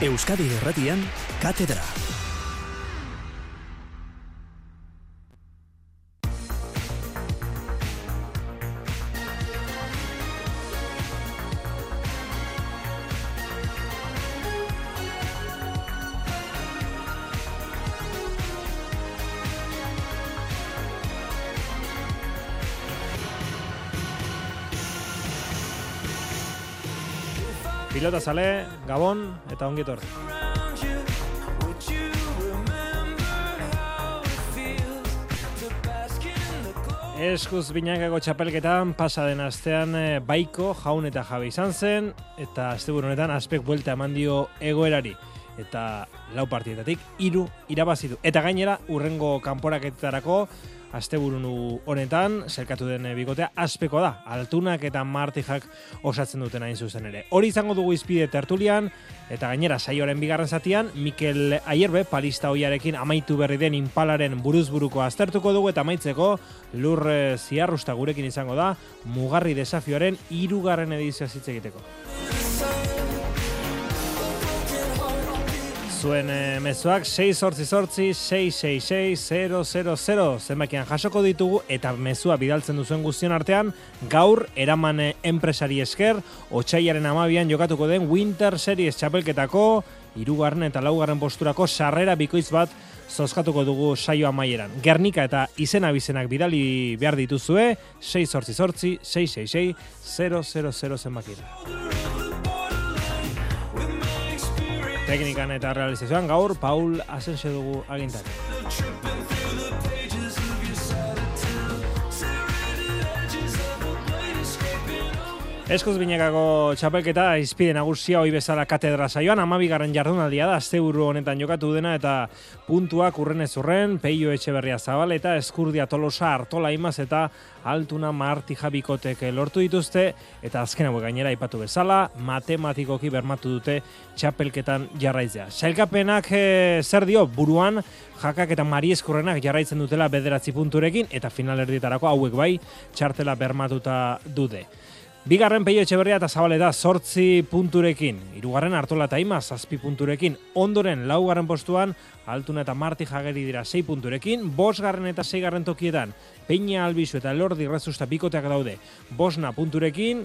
Euskadi Erratian, Katedra. Pilota zale, Gabon eta ongi etorri. Eskuz binakako txapelketan pasa den astean eh, baiko jaun eta jabe izan zen eta asteburu honetan aspek buelta eman dio egoerari eta lau partietatik hiru irabazi du eta gainera urrengo kanporaketarako asteburunu honetan, zelkatu den eh, bikotea, aspeko da, altunak eta martijak osatzen duten hain zuzen ere. Hori izango dugu izpide tertulian, eta gainera saioaren bigarren zatian, Mikel Aierbe, palista hoiarekin amaitu berri den impalaren buruzburuko aztertuko dugu, eta amaitzeko lur eh, ziarrusta gurekin izango da, mugarri desafioaren irugarren edizioa zitze egiteko. Zuen e, mezuak 6 sortzi sortzi 666 zenbakian jasoko ditugu eta mezua bidaltzen duzuen guztion artean gaur eraman eh, enpresari esker otxaiaren amabian jokatuko den Winter Series txapelketako irugarren eta laugarren posturako sarrera bikoiz bat zozkatuko dugu saio amaieran. Gernika eta izena bizenak bidali behar dituzue 6 sortzi sortzi 666 000 zenbakian. Teknikan eta realizazioan gaur Paul Asensio dugu agintari. Eskoz binekako txapelketa izpide nagusia hoi bezala katedra saioan, amabigarren jardunaldia da, azte honetan jokatu dena eta puntuak urren ez urren, peio etxe berria zabal eta eskurdia tolosa hartola imaz eta altuna marti jabikotek lortu dituzte eta azken hau gainera ipatu bezala, matematikoki bermatu dute txapelketan jarraitzea. Sailkapenak e, zer dio buruan, jakak eta mari eskurrenak jarraitzen dutela bederatzi punturekin eta finalerdietarako hauek bai txartela bermatuta dute. Bigarren peio etxeberria eta zabaleta sortzi punturekin. Hirugarren hartola eta ima zazpi punturekin. Ondoren laugarren postuan, altuna eta marti jageri dira sei punturekin. Bosgarren eta seigarren tokietan, peina albizu eta lordi rezusta bikoteak daude. Bosna punturekin,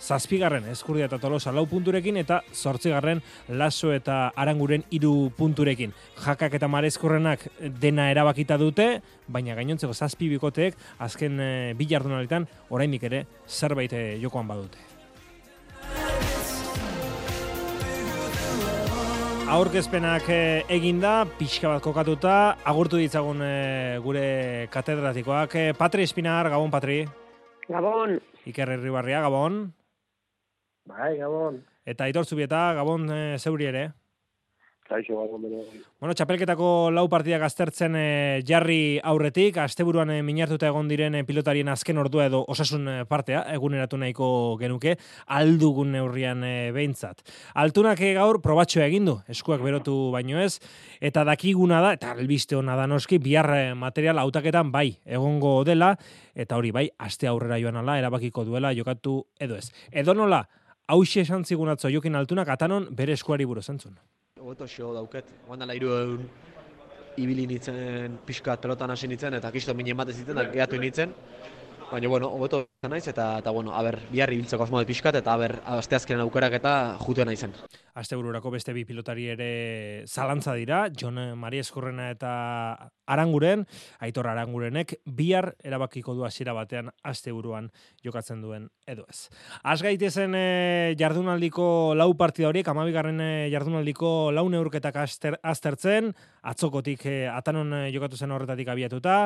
zazpigarren eskurdia eta tolosa lau punturekin eta zortzigarren laso eta aranguren iru punturekin. Jakak eta marezkurrenak dena erabakita dute, baina gainontzeko zazpi bikoteek azken e, bi jardunaletan oraindik ere zerbait eh, jokoan badute. Aurkezpenak eh, eginda, pixka bat kokatuta, agurtu ditzagun gure katedratikoak. Patri Espinar, Gabon, Patri. Gabon. Iker Herribarria, Gabon. Bai, gabon. Eta aitor zubieta, gabon e, zeuri ere. Kaixo, gabon bere. Bueno, txapelketako lau partidak aztertzen e, jarri aurretik, asteburuan e, minartuta egon diren pilotarien azken ordua edo osasun partea, eguneratu nahiko genuke, aldugun neurrian e, behintzat. Altunak gaur probatxoa egin du, eskuak berotu baino ez, eta dakiguna da, eta albiste hona da noski, bihar material hautaketan bai, egongo dela, eta hori bai, aste aurrera joan ala, erabakiko duela, jokatu edo ez. Edo nola, hause esan zigun atzo jokin altunak atanon bere eskuari buru zentzun. Oto xo dauket, guandan lairu egun ibili nitzen pixka pelotan hasi nitzen eta kisto minen bat zitzen da gehatu nitzen. Baina, bueno, hobeto naiz eta, eta bueno, aber, biharri biltzeko asmo de pixkat eta aber, asteazkenen aukerak eta jutu naizen. Astebururako beste bi pilotari ere zalantza dira, Jon Maria Eskorrena eta Aranguren, Aitor Arangurenek bihar erabakiko du hasiera batean asteburuan jokatzen duen edo ez. Az gaitezen e, jardunaldiko lau partida horiek, amabigarren e, jardunaldiko lau neurketak aster, aztertzen, atzokotik e, atanon e, jokatu zen horretatik abiatuta,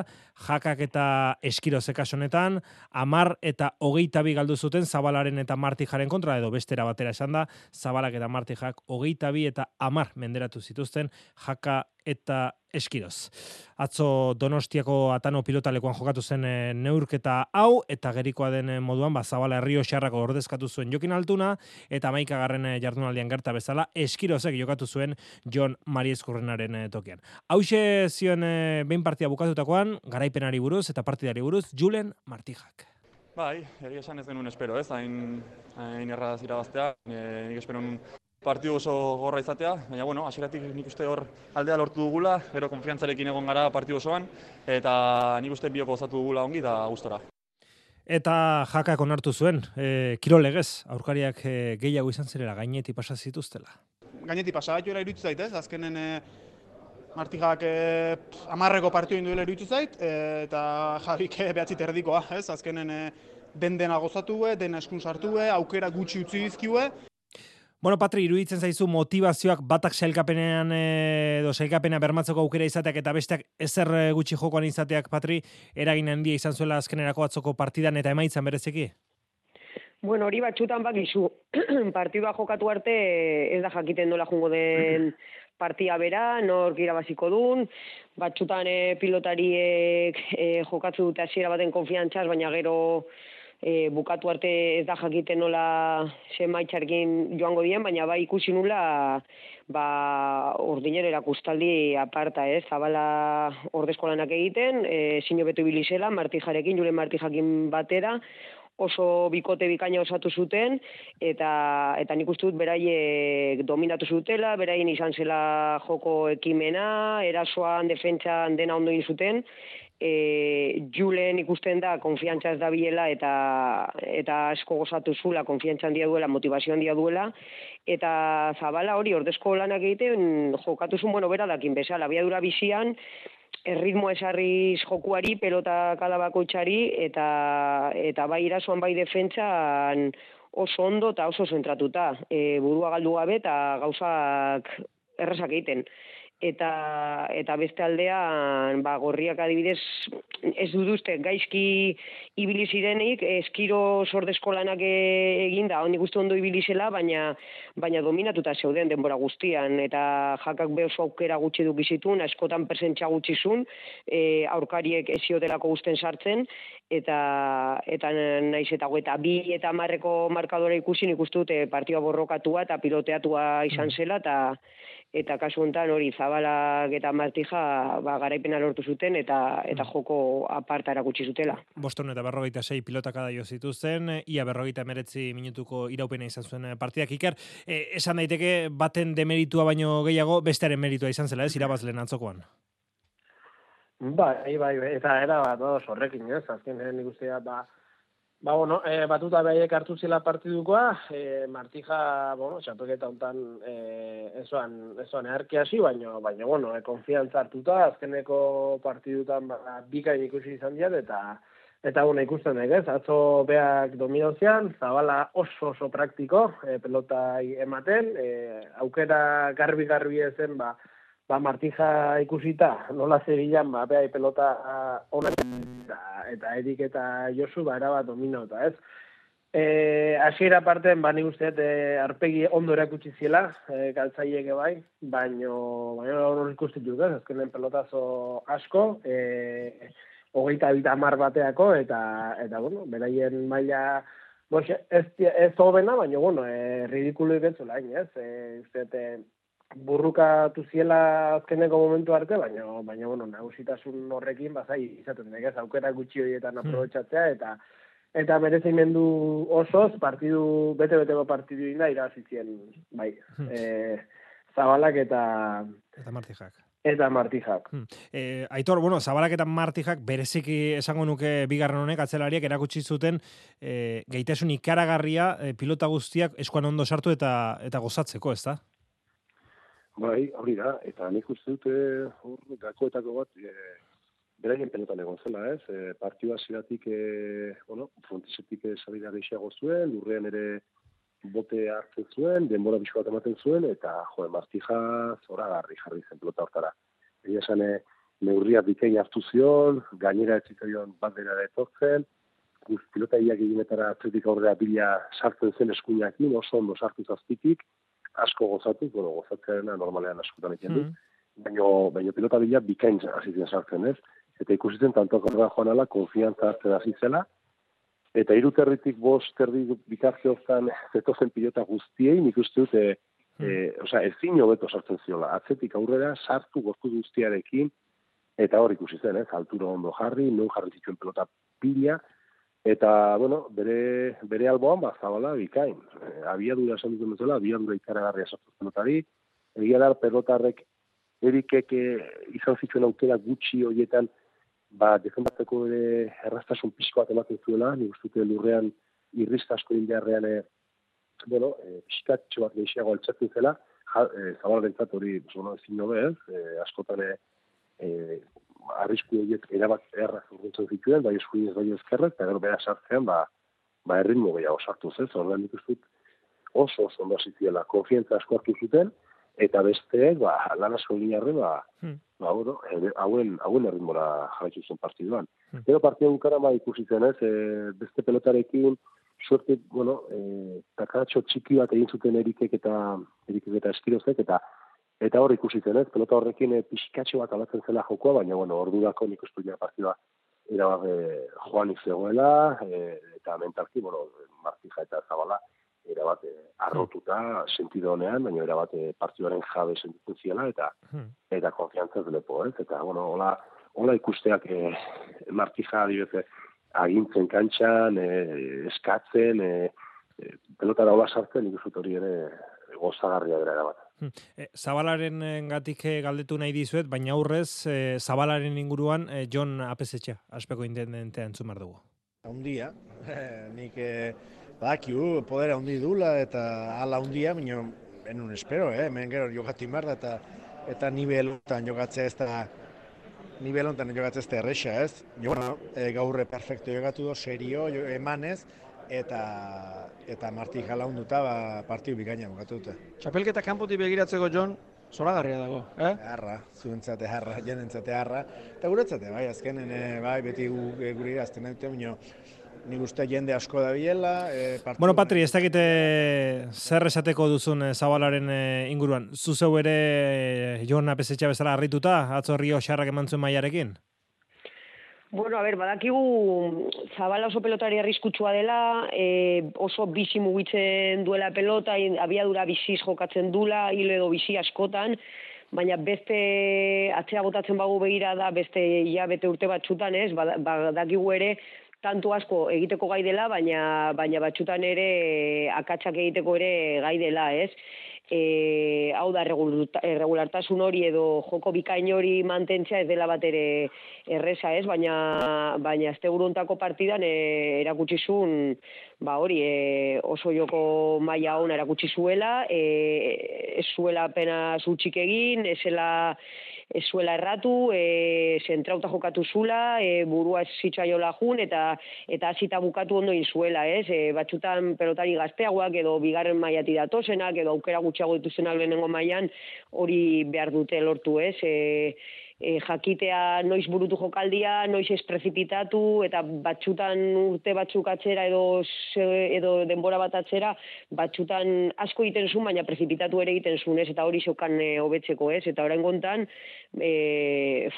jakak eta eskiro zekasonetan, amar eta hogeita bi galdu zuten zabalaren eta martijaren kontra, edo bestera batera esan da, zabalak eta martijak hogeita bi eta amar menderatu zituzten, jaka eta eskiroz. Atzo Donostiako Atano pilotalekoan jokatu zen e, neurketa hau eta gerikoa den eh, moduan ba Zabala Herrio Xarrako ordezkatu zuen Jokin Altuna eta 11garren e, jardunaldian gerta bezala eskirozek jokatu zuen Jon Marieskurrenaren e, tokian. Hauxe zion e, behin partia bukatutakoan garaipenari buruz eta partidari buruz Julen Martijak. Bai, egia esan ez genuen espero, ez, hain, hain erraz irabaztea. E, nik espero partidu oso gorra izatea, baina bueno, hasieratik nik uste hor aldea lortu dugula, gero konfiantzarekin egon gara partidu osoan, eta nik uste bioko gozatu dugula ongi da gustora. Eta jakak onartu zuen, e, kirolegez, aurkariak e, gehiago izan zirela, gaineti pasa zituztela. Gaineti pasa bat joera iruditu zait, ez? Azkenen e, Martijak e, amarreko partioin duela iruditu zait, e, eta Javik e, behatzit erdikoa, ez? Azkenen e, den dena gozatu, den eskun sartu, aukera gutxi utzi dizkiue, Bueno, Patri, iruditzen zaizu motivazioak batak sailkapenean eh, edo sailkapena bermatzeko aukera izateak eta besteak ezer eh, gutxi jokoan izateak, Patri, eragin handia izan zuela azkenerako atzoko partidan eta emaitzan berezeki? Bueno, hori batxutan bakizu, partidua jokatu arte ez da jakiten dola jungo den partia bera, nor irabaziko dun, batxutan eh, pilotariek eh, jokatzu dute hasiera baten konfiantzaz, baina gero e, bukatu arte ez da jakiten nola semaitxarkin joango dien, baina bai ikusi nula ba, ordinero erakustaldi aparta, ez, zabala ordezkolanak egiten, e, zino betu bilizela, martijarekin, jure martijakin batera, oso bikote bikaina osatu zuten eta eta nik uste dut beraiek dominatu zutela, beraien izan zela joko ekimena, erasoan, defentsan dena ondo zuten e, Julen ikusten da konfiantza ez da biela eta, eta asko gozatu zula konfiantza handia duela, motivazio handia duela, eta zabala hori ordezko lanak egiten jokatu zuen, bueno, bera dakin bezala, abiadura bizian, erritmo esarriz jokuari, pelota kalabako itxari, eta, eta bai irasoan bai defentsan oso ondo eta oso zentratuta. E, burua galdu gabe eta gauzak errazak egiten eta eta beste aldean ba gorriak adibidez ez dut uste gaizki ibili zirenik eskiro sordeskolanak e, eginda. Honi gustu ondo ibili zela baina baina dominatuta zeuden denbora guztian. Eta jakak be oso aukera gutxi du bizitun askotan presentza gutxizun e, aurkariek ezio delako gusten sartzen. Eta eta naiz eta eta bi eta marreko markadora ikusi nik uste dute partioa borrokatua eta piloteatua izan mm. zela eta eta kasu honetan hori zabalak eta martija ba, garaipena lortu zuten eta eta mm. joko aparta erakutsi zutela. Boston eta berrogeita sei pilotakada jo zituzten, ia berrogeita emeretzi minutuko iraupena izan zuen partidak iker. E, esan daiteke baten demeritua baino gehiago bestearen meritua izan zela, ez, irabazlen antzokoan? Bai, bai, bai, eta era bat, horrekin, ez, azken nik ustea, ba, Ba, bueno, e, batuta behaiek hartu zila partidukoa, e, Martija, bueno, txapeketa hontan e, ezoan, ezoan eharki hasi, baina, baina, bueno, e, konfiantza hartuta, azkeneko partidutan ba, bikain ikusi izan diat, eta, eta, bueno, ikusten ez, atzo beak dominozian, zabala oso oso praktiko, e, pelota ematen, e, aukera garbi-garbi ezen, ba, ba, Martija ikusita, nola zebilan, ba, behai pelota ona eta, eta Erik eta Josu, ba, erabat domino, ez. E, asiera parten, ba, nik usteet, e, arpegi ondo erakutsi ziela, e, galtzaiek bai, baino, baino hori ikusten dut, ez, azkenen pelotazo asko, e, hogeita bita mar bateako, eta, eta bueno, beraien maila, Box, ez, ez hobena, baina, bueno, e, ridikulu ikentzula, ez, e, usteet, burrukatu ziela azkeneko momentu arte, baina, baina bueno, nagusitasun horrekin, bazai, izaten dek, aukera gutxi horietan hmm. aprobetsatzea, eta eta merezimendu osoz, partidu, bete-beteko partidu inda, irabazizien, bai, e, zabalak eta... Eta martijak. Eta martijak. Hmm. E, aitor, bueno, zabalak eta martijak bereziki esango nuke bigarren honek atzelariak erakutsi zuten e, gaitasun ikaragarria e, pilota guztiak eskuan ondo sartu eta eta gozatzeko, ez da? Bai, hori da, eta nik uste dute hor gakoetako bat e, beraien pelotan egon zela, ez? E, partioa ziratik, e, bueno, frontizetik zabida gehiago zuen, lurrean ere bote hartzen zuen, denbora bizkoak ematen zuen, eta jo, martija zora garri jarri zen pelota hortara. Egia esan, e, neurria bikein hartu zion, gainera etzitzaion bat dena da etortzen, pilota iak eginetara atzetik aurrera bila sartzen zen eskuinakin, oso ondo sartu zazpitik, asko gozatu, bueno, gozatzearena normalean askotan egin du, mm. baina, baina pilota bila bikain hasi sartzen, ez? Eta ikusitzen tanto korra joan ala, konfiantza hartzen hasi zela, eta hiru territik bost terdi bikartze hortan zetozen pilota guztiei, nik uste dut, e, mm. e, oza, ezin hobeto sartzen ziola, atzetik aurrera sartu gortu guztiarekin, eta hor ikusi zen, ez, altura ondo jarri, non jarri zituen pelota pila, Eta, bueno, bere, bere alboan, ba, zabala, bikain. E, abiadura esan duten bezala, abiadura ikaragarria sartu pelotari. Egia da, pelotarrek erikek izan zituen aukera gutxi horietan, ba, defendatzeko ere errastasun pixko bat ematen zuela, nik ustute lurrean irrizta asko indearrean, e, bueno, e, pixkatxo bat gehiago altzatzen zela, ja, e, zabala hori, bueno, ezin nobe, ez, e, askotan e, e, arrisku horiek erabat erraz urguntzen zituen, bai eskuinez bai ezkerrek, eta gero beha sartzean, ba, ba erritmo gehiago sartu ez, ordean dituzut oso oso ondo zitiela, konfientza asko hartu zuten, eta besteek, ba, lan asko egin ba, hmm. ba, bueno, hauen, hauen erritmora jarraitu zen partiduan. Hmm. Gero partidu bukara ba ikusi zen ez, e, beste pelotarekin, suerte, bueno, e, takatxo txiki bat egin zuten erikek eta erikek eta eskirozek, eta Eta hor ikusi zen, ez? Pelota horrekin e, pixkatxo bat alatzen zela jokoa, baina, bueno, ordu dako nik ustu ja partida erabak e, joan zegoela, e, eta mentalki, bueno, martija eta zabala, erabat e, arrotuta, sentido honean, baina erabat e, partiduaren jabe sentitzen ziela, eta hmm. eta konfiantzaz lepo, ez? Eta, bueno, hola, hola ikusteak e, martija adibete agintzen kantxan, e, eskatzen, e, pelota da hola sartzen, nik hori ere gozagarria dira erabat. E, zabalaren gatik eh, galdetu nahi dizuet, baina aurrez, e, zabalaren inguruan, e, John Apesetxa, aspeko intendentea entzumar dugu. Undia, nik e, badakiu, podera undi dula, eta ala undia, baina enun espero, eh? hemen gero jokatu inbar eta eta nivel honetan jokatzea ez da nivel honetan jokatzea ez da erresa, ez? Jo, bueno, e, gaurre perfecto jokatu do, serio, emanez, eta eta Marti jalaunduta ba partiu bikaina bukatu dute. Txapelketa kanpoti begiratzeko Jon zoragarria dago, eh? Harra, zuentzate harra, jenentzate harra. Eta guretzate, bai, azkenen, eh, bai, beti gu, e, guri irazten dute, minio, ni uste jende asko da biela. E, bueno, Patri, ez dakite zer esateko duzun e, zabalaren e, inguruan. Zuzeu ere e, Jon Apesetxa bezala harrituta, atzo rio xarrak eman zuen maiarekin? Bueno, a ver, badakigu Zabala oso pelotari arriskutsua dela, e, oso bizi mugitzen duela pelota, abiadura biziz jokatzen dula, hilo edo bizi askotan, baina beste atzea botatzen bagu begira da, beste ja bete urte batxutan ez, badakigu ere, tantu asko egiteko gai dela, baina, baina batxutan ere akatsak egiteko ere gai dela ez e, hau da regulartasun hori edo joko bikain hori mantentzea ez dela bat ere erresa ez, baina, baina azte buruntako partidan e, erakutsi zuen ba hori e, oso joko maila hona erakutsi zuela, e, ez zuela pena zutxik egin, ezela ez zuela erratu, e, zentrauta jokatu zula, e, burua zitzaiola jun, eta eta hasita bukatu ondo zuela, ez? E, batxutan pelotari gazteagoak edo bigarren maiati datozenak, edo aukera gutxiago dituzenak lehenengo mailan hori behar dute lortu, ez? E, e, jakitea noiz burutu jokaldia, noiz ez prezipitatu, eta batxutan urte batzuk atzera edo, edo denbora bat atzera, batxutan asko egiten zuen, baina prezipitatu ere egiten zuen, ez, eta hori zeukan e, hobetzeko, ez, eta orain gontan, e,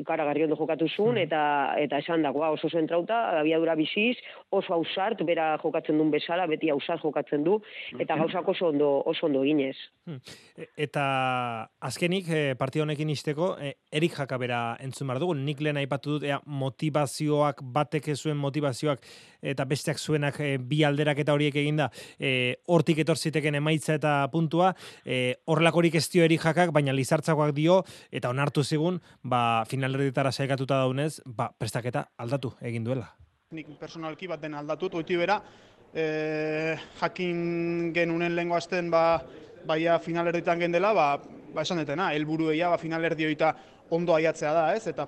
ikaragarri ondo jokatu zuen, hmm. eta, eta esan dagoa oso zentrauta, abiadura biziz, oso hausart, bera jokatzen duen bezala, beti hausart jokatzen du, eta gauzak oso ondo, oso ondo ginez. Hmm. E, eta azkenik, e, partio honekin izteko, e, erik jakabera entzun behar dugu, nik lehen aipatu dut, ea, motivazioak, batek zuen motivazioak, eta besteak zuenak e, bi alderak eta horiek eginda, e, hortik etorziteken emaitza eta puntua, e, horrelakorik ez dio erik jakak, baina lizartzakoak dio, eta onartu zigun, ba, finalerritara saikatuta daunez, ba, prestaketa aldatu egin duela. Nik personalki bat den aldatut, oiti bera, e, jakin genunen lengua azten, ba, baia finalerditan gendela, ba, ba esan detena, helburu eia, ba, finalerdioita ondo aiatzea da, ez? Eta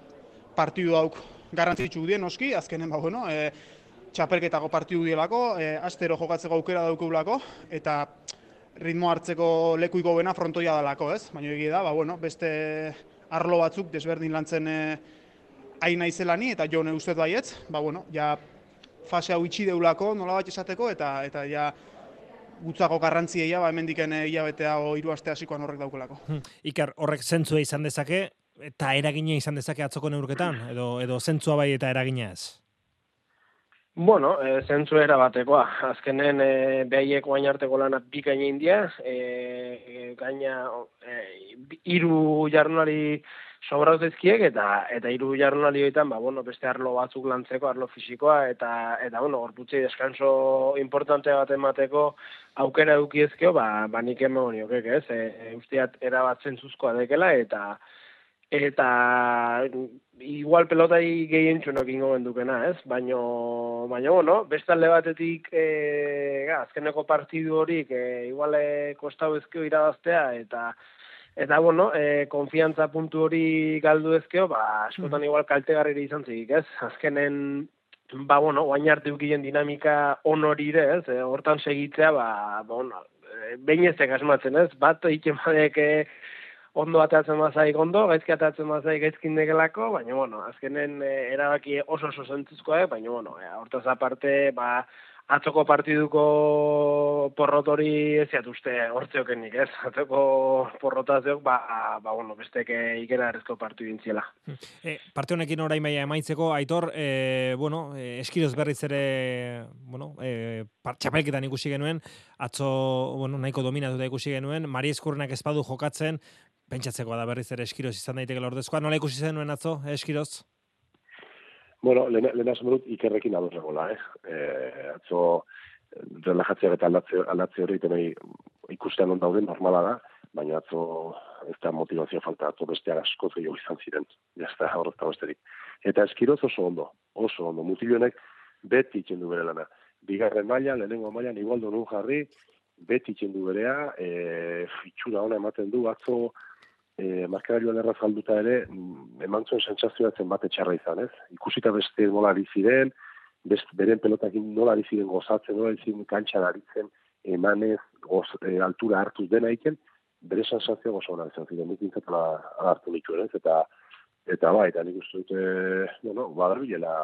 partidu dauk garrantzitsu dien oski, azkenen ba bueno, e, txapelketako partidu dielako, e, astero jokatzeko aukera daukugulako eta ritmo hartzeko lekuiko bena frontoia dalako, ez? Baina egia da, ba bueno, beste arlo batzuk desberdin lantzen e, aina izelani eta jo ustez baietz, ba bueno, ja fase hau itxi deulako, nola bat esateko eta eta ja gutzako garrantziea ba hemendiken hilabetea o hiru aste hasikoan horrek daukelako. Hmm. Iker, horrek zentzua izan dezake, eta eragina izan dezake atzoko neurketan, edo, edo zentzua bai eta eragina ez? Bueno, e, zentzu era batekoa. Azkenen e, behaiek guain arteko lana bi gaina india, e, gaina e, iru jarnari sobrauz ezkiek, eta eta hiru jardunaldi hoietan, ba, bueno, beste arlo batzuk lantzeko, arlo fisikoa, eta, eta bueno, gorputzei deskanso importante bat emateko aukera edukiezkeo, ba, ba nik niokek, ez? E, e, usteat erabat zentzuzkoa dekela, eta eta igual pelotai gehien txunok ingo bendukena, ez? Baino, baino, bueno, beste alde batetik, e, azkeneko partidu horik, e, igual e, kostau ezkeo irabaztea, eta Eta, bueno, e, konfiantza puntu hori galdu ezkeo, ba, askotan igual kaltegarri izan zigik, ez? Azkenen, ba, bueno, guain arte dinamika onori ere, ez? E, hortan segitzea, ba, ba bueno, e, ezek asmatzen, ez? Bat, egiten badek, ondo atatzen mazaik ondo, gaizki atatzen mazaik gaizkin degelako, baina, bueno, azkenen e, erabaki oso oso zentzuzkoa, baina, bueno, e, hortaz aparte, ba, atzoko partiduko porrotori ez uste hortzeokenik, ez? Atzoko porrotazeok, ba, ba bueno, besteke ikera errezko partidu intziela. E, parte honekin orain maia emaitzeko, Aitor, e, bueno, e, eskiroz berriz ere, bueno, e, txapelketan ikusi genuen, atzo, bueno, nahiko dominatu da ikusi genuen, Mari Eskurrenak espadu jokatzen, pentsatzeko da berriz ere eskiroz izan daiteke lordezkoa. Nola ikusi zenuen atzo, eskiroz? Bueno, lehen, lehen dut ikerrekin ados nagoela, eh? E, atzo relajatzeak eta aldatze, aldatze hori tenoi ikustean on daude normala da, baina atzo ez da motivazio falta atzo beste askoz gehiago izan ziren. Ja, ez da horrezta besterik. Eta eskiroz oso ondo, oso ondo. Mutilionek beti itxendu bere lana. Bigarren maila, lehenengo maila, igualdo nun jarri, beti itxendu berea, e, fitxura ona ematen du, atzo e, markagailuan erraz galduta ere, mm, eman zuen sentsazioa zen bate txarra izan, ez? Ikusita beste nola ari ziren, best, beren pelotakin nola ari ziren gozatzen, nola ari ziren kantxan aritzen, emanez, goz, e, altura hartuz dena iken, bere sensazioa gozo hona izan ziren, nik intzatela hartu nitu, ez? Eta, eta bai, eta nik uste dute, no, no, badarbilela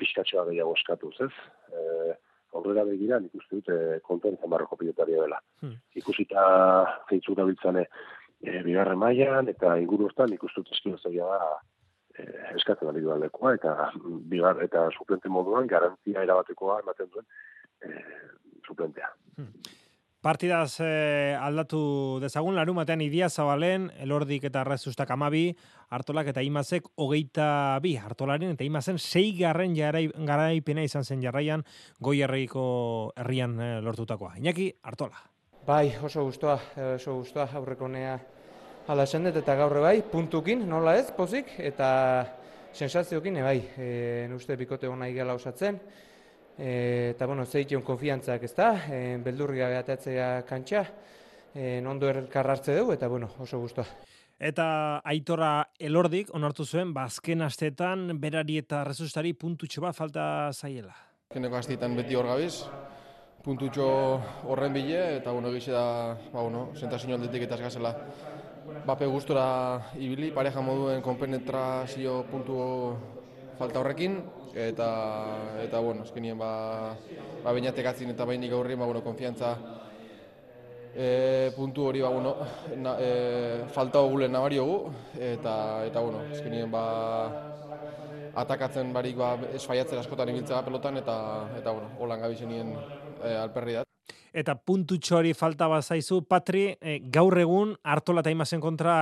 pixkatxoa gehiago eskatuz, ez? E, Horrela begira, nik uste dute konten zamarroko pilotaria dela. Hmm. Ikusita zeintzura biltzane, e, bigarren mailan eta inguru hortan ikustut eskinozagia da e, eskatzen ari duan lekoa eta bigar eta suplente moduan garantia erabatekoa ematen duen e, suplentea. Hmm. Partidaz eh, aldatu dezagun, larun batean idia zabalen, elordik eta arrezustak amabi, hartolak eta imazek hogeita bi, hartolaren eta imazen sei garren garaipena izan zen jarraian goi herriko herrian eh, lortutakoa. Iñaki, hartola. Bai, oso gustoa, oso gustoa aurrekonea Hala esan dut eta gaur bai, puntukin, nola ez, pozik, eta sensaziokin, bai, e, uste bikote hona igela osatzen, e, eta, bueno, zeitzen konfiantzak ez da, e, beldurri gabe atatzea kantxa, e, nondo erkarrartze dugu, eta, bueno, oso guztua. Eta aitora elordik, onartu zuen, bazken ba, astetan, berari eta rezustari puntutxo bat falta zaiela. Keneko astetan beti hor gabiz, puntutxo horren bile, eta, bueno, egize da, ba, bueno, sentazio aldetik eta esgazela bape gustura ibili, pareja moduen konpenetrazio puntu falta horrekin, eta, eta bueno, eskenien ba, ba bainatek atzin eta bainik aurri, ba, bueno, konfiantza e, puntu hori, ba, bueno, na, e, falta ogulen nabari eta, eta, bueno, eskenien ba, atakatzen barik ba, esfaiatzen askotan ibiltzea pelotan, eta, eta bueno, holan gabizenien e, alperri da eta puntu txori falta bazaizu, Patri, e, gaur egun hartola eta kontra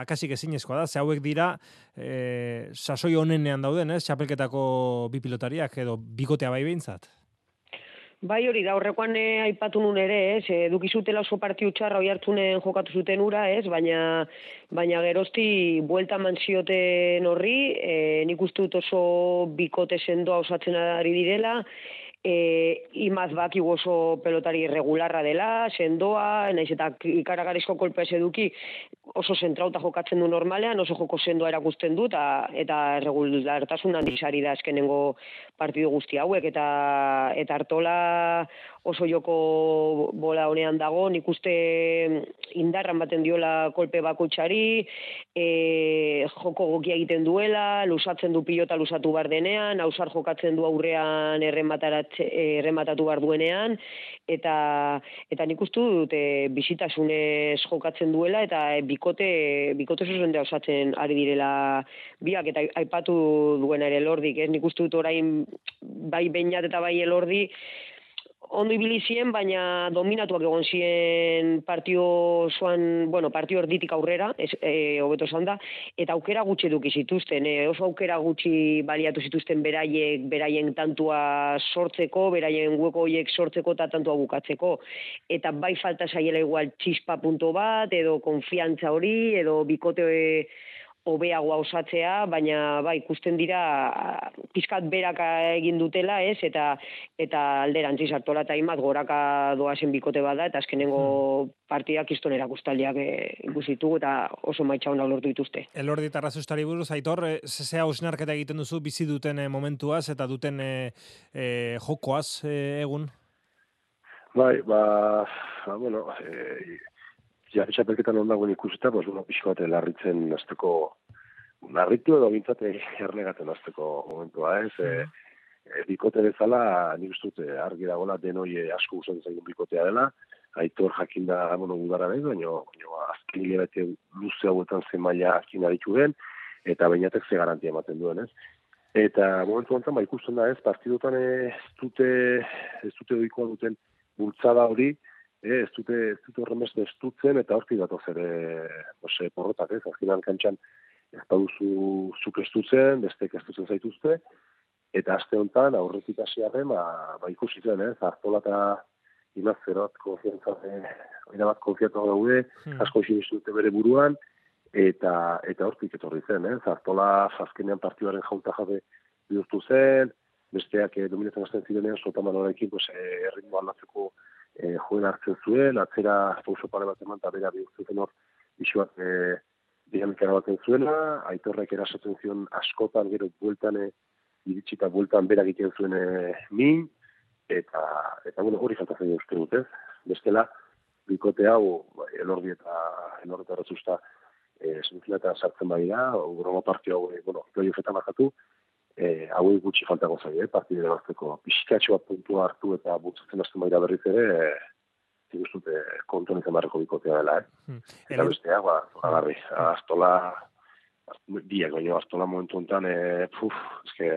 akasik ezinezkoa da, ze hauek dira e, sasoi honenean dauden, ez, txapelketako bi pilotariak edo bikotea bai behintzat? Bai hori da, horrekoan eh, aipatu nun ere, ez, edukizutela oso partiu txarra hoi hartunen jokatu zuten ura, ez, baina, baina gerozti buelta manzioten horri, e, nik uste dut oso bikote sendoa osatzen ari direla, e, imaz baki oso pelotari irregularra dela, sendoa, naiz eta ikaragarizko kolpe ez eduki oso zentrauta jokatzen du normalean, oso joko sendoa erakusten du, eta, eta regulartasun handizari da eskenengo partidu guzti hauek, eta, eta hartola oso joko bola honean dago, nik uste indarran baten diola kolpe bakoitzari, e, joko gokia egiten duela, lusatzen du pilota lusatu bar denean, hausar jokatzen du aurrean errematatu bar duenean, eta, eta nik uste dut e, bizitasunez jokatzen duela, eta bikote, bikote zuzendea osatzen ari direla biak, eta aipatu duena ere lordik, ez nik uste dut orain bai bainat eta bai elordi, ondo ibili ziren, baina dominatuak egon ziren partio zoan, bueno, partio erditik aurrera, ez, e, hobeto esan da, eta aukera gutxi eduki zituzten, e, oso aukera gutxi baliatu zituzten beraiek, beraien tantua sortzeko, beraien hueko horiek sortzeko eta tantua bukatzeko. Eta bai falta zaiela igual txispa punto bat, edo konfiantza hori, edo bikote hobeagoa osatzea, baina bai, ikusten dira pizkat beraka egin dutela, ez? Eta eta alderantziz hartola ta imat goraka doazen bikote bada eta azkenengo hmm. partidak istonera gustaliak eh, ikusitu eta oso maitza ona lortu dituzte. Elordi Tarrazustari buruz aitor, eh, zea osnarketa egiten duzu bizi duten eh, momentuaz eta duten e, jokoaz egun. Bai, ba, ba bueno, eh ja, txapelketan ondagoen ikusita, pues, bueno, pixko bat larritzen azteko, larritu edo bintzat ernegaten azteko momentua, ez? E, e, bikote bezala, nik ustut, argi dagoela denoi asko usatzen zaigun bikotea dela, aitor jakin da, bueno, gudara nahi, baina, azken hilabete luze hauetan zen maila akin aditu den, eta bainatek ze garantia ematen duen, ez? Eta momentu honetan, ba, ikusten da ez, partidotan ez dute, ez dute doikoa duten bultzada hori, e, ez dute ez dute horren beste estutzen eta hortik datoz ere ose, porrotak ez, azkenan kantxan ez da duzu zuk estutzen, beste estutzen zaituzte, eta aste honetan aurretik hasiarren ba, ba ikusi zen, ez, hartola eta inazeroat konfiantza oina bat konfiatu daude, hmm. asko isin dute bere buruan, eta eta hortik etorri zen, ez, hartola azkenean partioaren jauta jabe bihurtu zen, besteak eh, dominatzen azten zirenean, sotamanorekin, pues, eh, erritmo aldatzeko e, joen hartzen zuen, atzera oso pare bat eman, eta bera bihurtzen hor, isuak e, dinamikara baten zuena, aitorrek erasotzen zion askotan, gero bueltan, e, iritsita bueltan bera egiten zuen e, min, eta, eta bueno, hori falta zen uste dut, ez? Bestela, bikote hau, elordi eta elordi eta ratzusta, e, sartzen bai da, urroma partio hau, e, bueno, doi ofetan bakatu, e, hauei gutxi faltako zaio, eh, partide erazteko. Pixkatxo bat puntua hartu eta butzatzen azten baira berriz ere, e, zigustute konton izan barreko bikotea dela, eh. Hmm. Eta bestea, ba, agarri, astola, biak, baina astola momentu enten, e, puf, eske,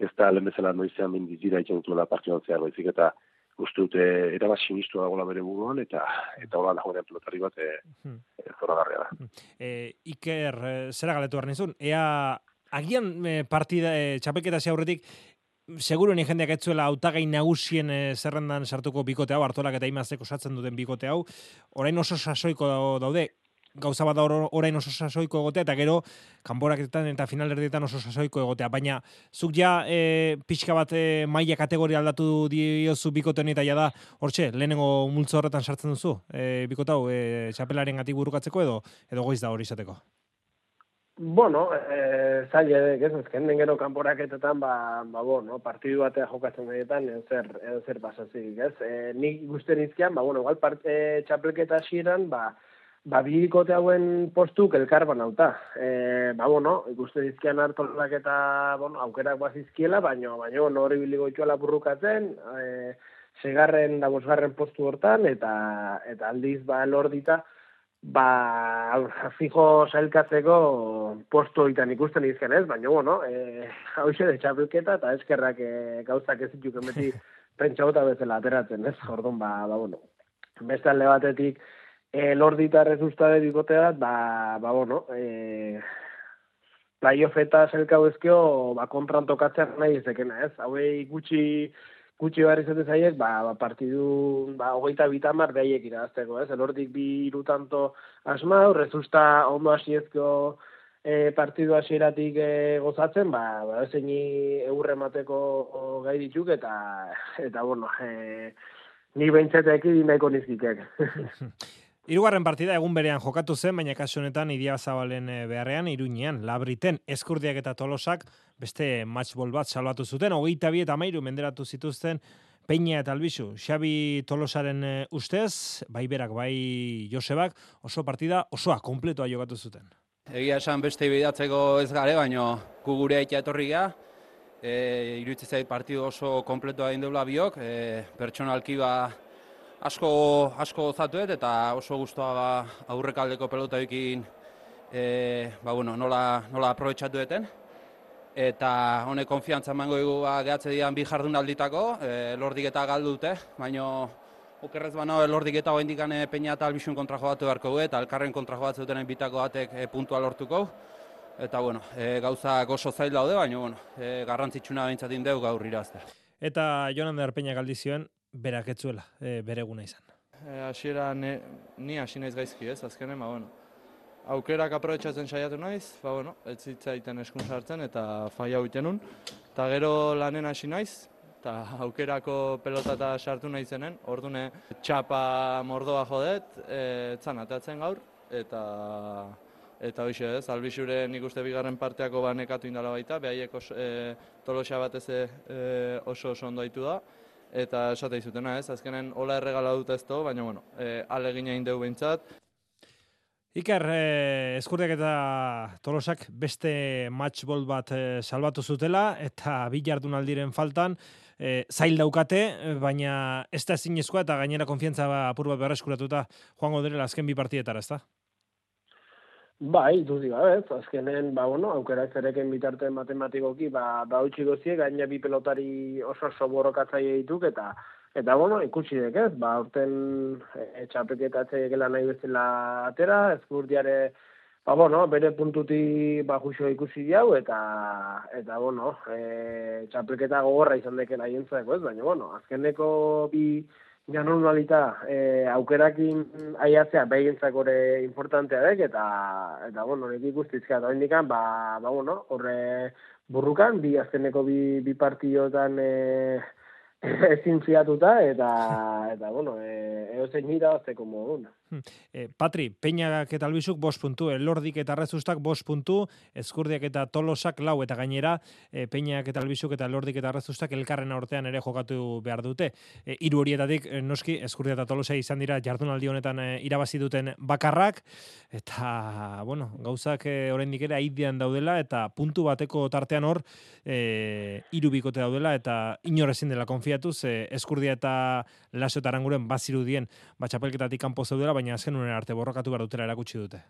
ez da lehen bezala noizean mindizira ikan dutuela partioan zehar, baizik eta uste dute era bat sinistu dagoela bere buruan eta eta hola dagoen pelotari bat e, e, zora garria da. E, Iker, zera galetu behar ea agian e, partida e, txapelketa aurretik seguru ni jendeak etzuela hautagai nagusien e, zerrendan sartuko bikote hau hartolak eta imazeko osatzen duten bikote hau orain oso sasoiko daude gauza bat orain oso sasoiko egotea, eta gero, kanboraketan eta finalerdietan oso sasoiko egotea. Baina, zuk ja e, pixka bat e, maila kategoria aldatu diozu bikote honi ja da, hortxe, lehenengo multzo horretan sartzen duzu, e, bikote hau, e, txapelaren gati burukatzeko edo, edo goiz da hori izateko? Bueno, eh, zaila, ez ezken den gero kanporaketetan, ba, ba, bueno, partidu batea jokatzen gehietan, edo zer, edo zer pasazik, ez? E, nik guztien izkian, ba, bueno, igual part, e, txapelketa hasieran, ba, ba, bikote hauen postuk elkar banauta. E, ba, bueno, ikusten izkian hartolak eta, bueno, aukerak bazizkiela, baina, baina, no, hori biligo itxuela burrukatzen, e, segarren, da bosgarren postu hortan, eta, eta aldiz, ba, lordita, ba, fijo sailkatzeko posto itan ikusten izken ez, baina, bueno, e, hau de txapelketa eta eskerrak e, gauzak ez dituk emeti pentsauta bezala ateratzen, ez, jordon, ba, ba, bueno, beste alde batetik, e, lordita rezustade bikotea, ba, ba, bueno, e, playoff eta zelkau ezkio, ba, kontran tokatzen nahi ezekena, ez, hauei gutxi, gutxi behar izaten zaiek, ba, ba, partidu, ba, hogeita bitamar behiek irazteko, ez? Elordik bi irutanto asma, horrezusta ondo hasiezko e, partidu hasieratik e, gozatzen, ba, ba zein eurre mateko gai dituk, eta, eta bueno, e, ni behintzetek idin nahiko nizkikek. Hirugarren partida egun berean jokatu zen, baina kasu honetan Idia Zabalen eh, beharrean Iruñean, Labriten, Eskurdiak eta Tolosak beste matchball bat salbatu zuten, hogeita bi eta mairu menderatu zituzten Peña eta Albizu, Xabi Tolosaren eh, ustez, bai berak, bai Josebak, oso partida osoa, kompletoa jokatu zuten. Egia esan beste ibidatzeko ez gare, baina kugure aitea etorri gara, e, iruditzen zait partidu oso kompletoa egin biok, e, pertsonalki ba, asko asko gozatuet eta oso gustoa ba aurrekaldeko pelota ekin e, ba, bueno, nola nola aprobetxatu deten eta honek konfiantza emango dugu ba, gehatze dian bi jardunalditako, e, lordik eta galdu dute, baina okerrez bano lordik eta hoendik gane peina eta albizun kontra jogatu beharko du, eta elkarren kontra jogatzen dutenen bitako batek e, puntua lortuko. Eta bueno, e, gauza oso zail daude, baina bueno, e, garrantzitsuna behintzat indeu gaur iraztea. Eta Jonan de Arpeña galdi zioen, berak etzuela, e, bere eguna izan. E, hasiera ne, ni hasi naiz gaizki ez, azkenen, ba, bueno, aukerak aprobetsatzen saiatu naiz, ba, bueno, ez zitzaiten eskun sartzen eta faia huiten nun. Eta gero lanen hasi naiz, eta aukerako pelota eta sartu nahi zenen, ordune txapa mordoa jodet, e, etzan atatzen gaur, eta eta hoxe ez, albixure nik uste bigarren parteako banekatu indala baita, behaiek os, e, tolosa batez e, oso oso ondo da, eta esate izutena ez, azkenen hola erregala dut ez baina bueno, e, alegin egin dugu behintzat. Iker, eh, eskurdiak eta tolosak beste matchball bat eh, salbatu zutela, eta bi jardunaldiren faltan, eh, zail daukate, baina ez da zinezkoa eta gainera konfiantza apur bat berreskuratuta joango direla azken bi partietara, ez da? Bai, duzi gabe, ez, azkenen, ba, bueno, aukera zereken bitarte matematikoki, ba, ba utxi gozie, gaina bi pelotari oso oso borrokatzaile dituk, eta, eta, bueno, ikusi dek, ba, urten e, txapeketatze gela nahi bezala atera, ezkurdiare, ba, bueno, bere puntuti, ba, juxo ikusi diau, eta, eta, bueno, e, txapeketa gogorra izan deken aientzako, ez, baina, bueno, azkeneko bi, Ja, normalita, eh, aukerakin aiatzea behintzak ore importantea dek, eta, eta bueno, nik ikustizka, eta indikan, ba, ba, bueno, horre burrukan, bi azkeneko bi, bi partiotan eh, ezin fiatuta, eta, eta bueno, eh, eozen nira, azteko moduna. E, Patri, Peñak eta Albizuk bos puntu, Elordik eta Arrezustak bos puntu, Ezkurdiak eta Tolosak lau eta gainera, e, Peñak eta Albizuk eta Elordik eta Arrezustak elkarren aurtean ere jokatu behar dute. E, iru horietatik, noski, Ezkurdiak eta Tolosa izan dira jardunaldi honetan irabazi duten bakarrak, eta, bueno, gauzak e, oraindik ere aidean daudela, eta puntu bateko tartean hor, e, iru bikote daudela, eta inorezin dela konfiatuz, e, Ezkurdia eta Laso eta Aranguren bazirudien, batxapelketatik kanpo zaudela, baina azken unen arte borrokatu behar dutela erakutsi dute.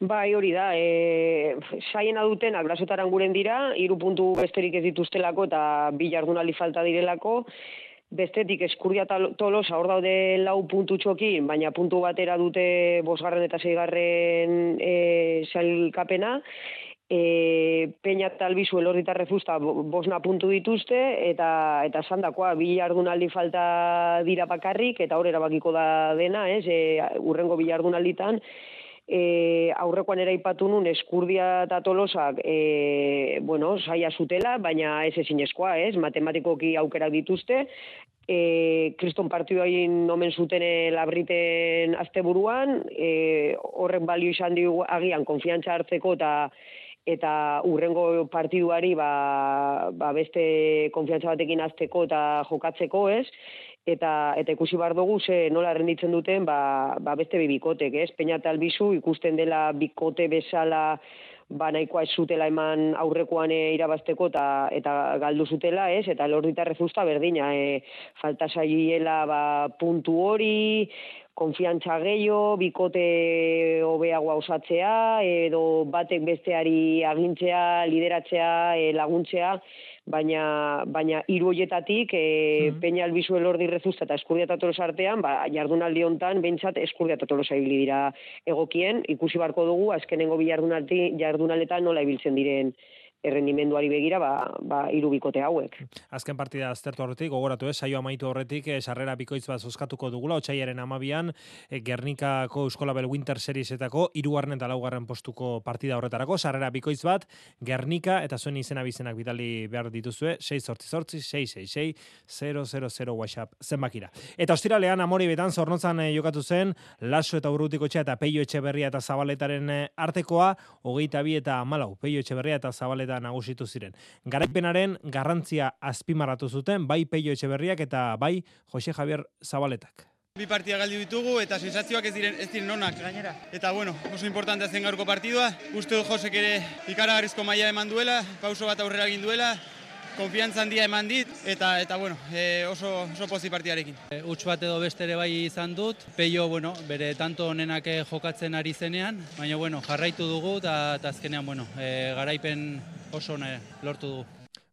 Bai, hori da, e, saiena duten abrazotaran guren dira, hiru puntu besterik ez dituztelako eta bi jardunaldi falta direlako, bestetik eskurdia tolos hor daude lau puntu txokin, baina puntu batera dute bosgarren eta zeigarren e, zailkapena, e, Peña eta Albizu elorrita refusta bosna puntu dituzte, eta eta sandakoa, bi jardunaldi falta dira bakarrik, eta hor erabakiko da dena, ez, e, urrengo bi jardunalditan, e, aurrekoan ere ipatu nun eskurdia eta tolosak e, bueno, saia zutela, baina ez ezin eskoa, ez, matematikoki aukerak dituzte, e, kriston partioa egin nomen zuten labriten asteburuan, e, horrek balio izan dugu agian konfiantza hartzeko eta eta urrengo partiduari ba, ba beste konfiantza batekin azteko eta jokatzeko, ez? Eta, eta ikusi bar dugu ze nola renditzen duten ba, ba beste bibikotek, ez? Peña eta albizu ikusten dela bikote bezala ba nahikoa ez zutela eman aurrekoan eh, irabazteko eta eta galdu zutela, ez? Eta lordita rezusta berdina, e, falta saiela ba puntu hori, konfiantza gehiago, bikote hobeagoa osatzea, edo batek besteari agintzea, lideratzea, e, laguntzea, baina baina hiru hoietatik e, mm. Peña Albizu Elordi Rezusta eta Eskurdia Tatolos artean, ba jardunaldi hontan beintzat Eskurdia Tatolos ibili dira egokien, ikusi barko dugu azkenengo bi jardunaldi jardunaletan nola ibiltzen diren errendimenduari begira ba ba hiru bikote hauek. Azken partida aztertu horretik gogoratu eh saio amaitu horretik eh, sarrera bikoitz bat zozkatuko dugula otsaiaren 12an eh, Gernikako Euskolabel Winter Seriesetako hirugarren eta laugarren postuko partida horretarako sarrera bikoitz bat Gernika eta zuen izena bizenak bidali behar dituzue 688 666 000 WhatsApp zenbakira. Eta ostiralean amori betan zornotzan eh, jokatu zen Laso eta Urrutiko eta Peio Etxeberria eta Zabaletaren eh, artekoa 22 eta 14 Peio Etxeberria eta Zabaleta da nagusitu ziren. Garaipenaren garrantzia azpimarratu zuten bai Peio Etxeberriak eta bai Jose Javier Zabaletak. Bi partia galdi ditugu eta sensazioak ez diren ez diren onak gainera. Eta bueno, oso importante zen gaurko partidua. Uste du Josek ere ikaragarrizko maila eman duela, pauso bat aurrera egin duela, konfiantza handia eman dit eta eta bueno, e, oso oso pozi partiarekin. E, Uts bat edo beste ere bai izan dut. Peio, bueno, bere tanto honenak jokatzen ari zenean, baina bueno, jarraitu dugu eta azkenean bueno, e, garaipen oso ona lortu du.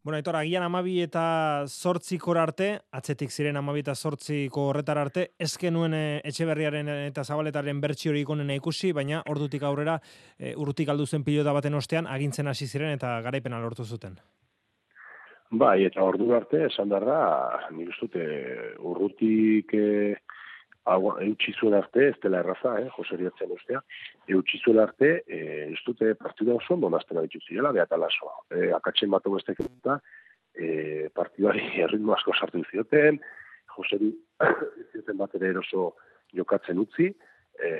Bueno, Aitor, agian amabi eta zortziko arte, atzetik ziren amabi eta zortziko horretar arte, ezken nuen e, etxeberriaren eta zabaletaren bertsi hori ikonena ikusi, baina ordutik aurrera, e, urrutik aldu zen pilota baten ostean, agintzen hasi ziren eta garaipena lortu zuten. Bai, eta ordu arte, esan darra, nik uste urrutik e, eutxi zuen arte, ez dela erraza, eh, joseriatzen ustea, eutxi zuen arte, e, ez dute partida oso ondo naztena ditu zirela, behat alasoa. E, akatzen bat obestek eta, e, partidari erritmo asko sartu zioten, joseri zioten bat ere eroso jokatzen utzi, e,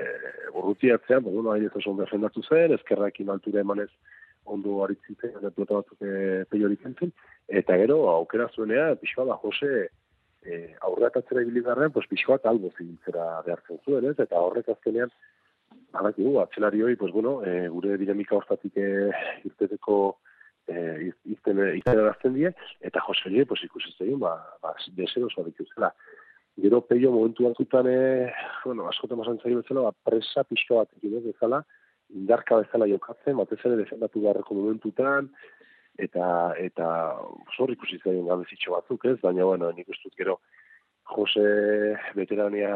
urruti atzean, bueno, nahi ez oso defendatu zen, ezkerrakin altura emanez ondo aritzitzen, eta pelota batzuk e, peiorik entzen, eta gero, aukera zuenea, pixua da, Jose, e, ibili garren, pues pixkoak albo zibiltzera behartzen zuen, ez? Eta horrek azkenean, badakigu, atzelari hori, pues bueno, e, gure dinamika hortatik e, irteteko e, izten, erazten die, eta Jose pues ikusi zein, ba, ba, desero zoa dituzela. Gero peio momentu batzutan, e, bueno, askotan masan zailo bezala, ba, presa pixko bat egin bezala, indarka bezala jokatzen, batez ere defendatu beharreko momentutan, eta eta zor ikusi zaien gabezitxo batzuk, ez? Baina bueno, nik ustut gero Jose veterania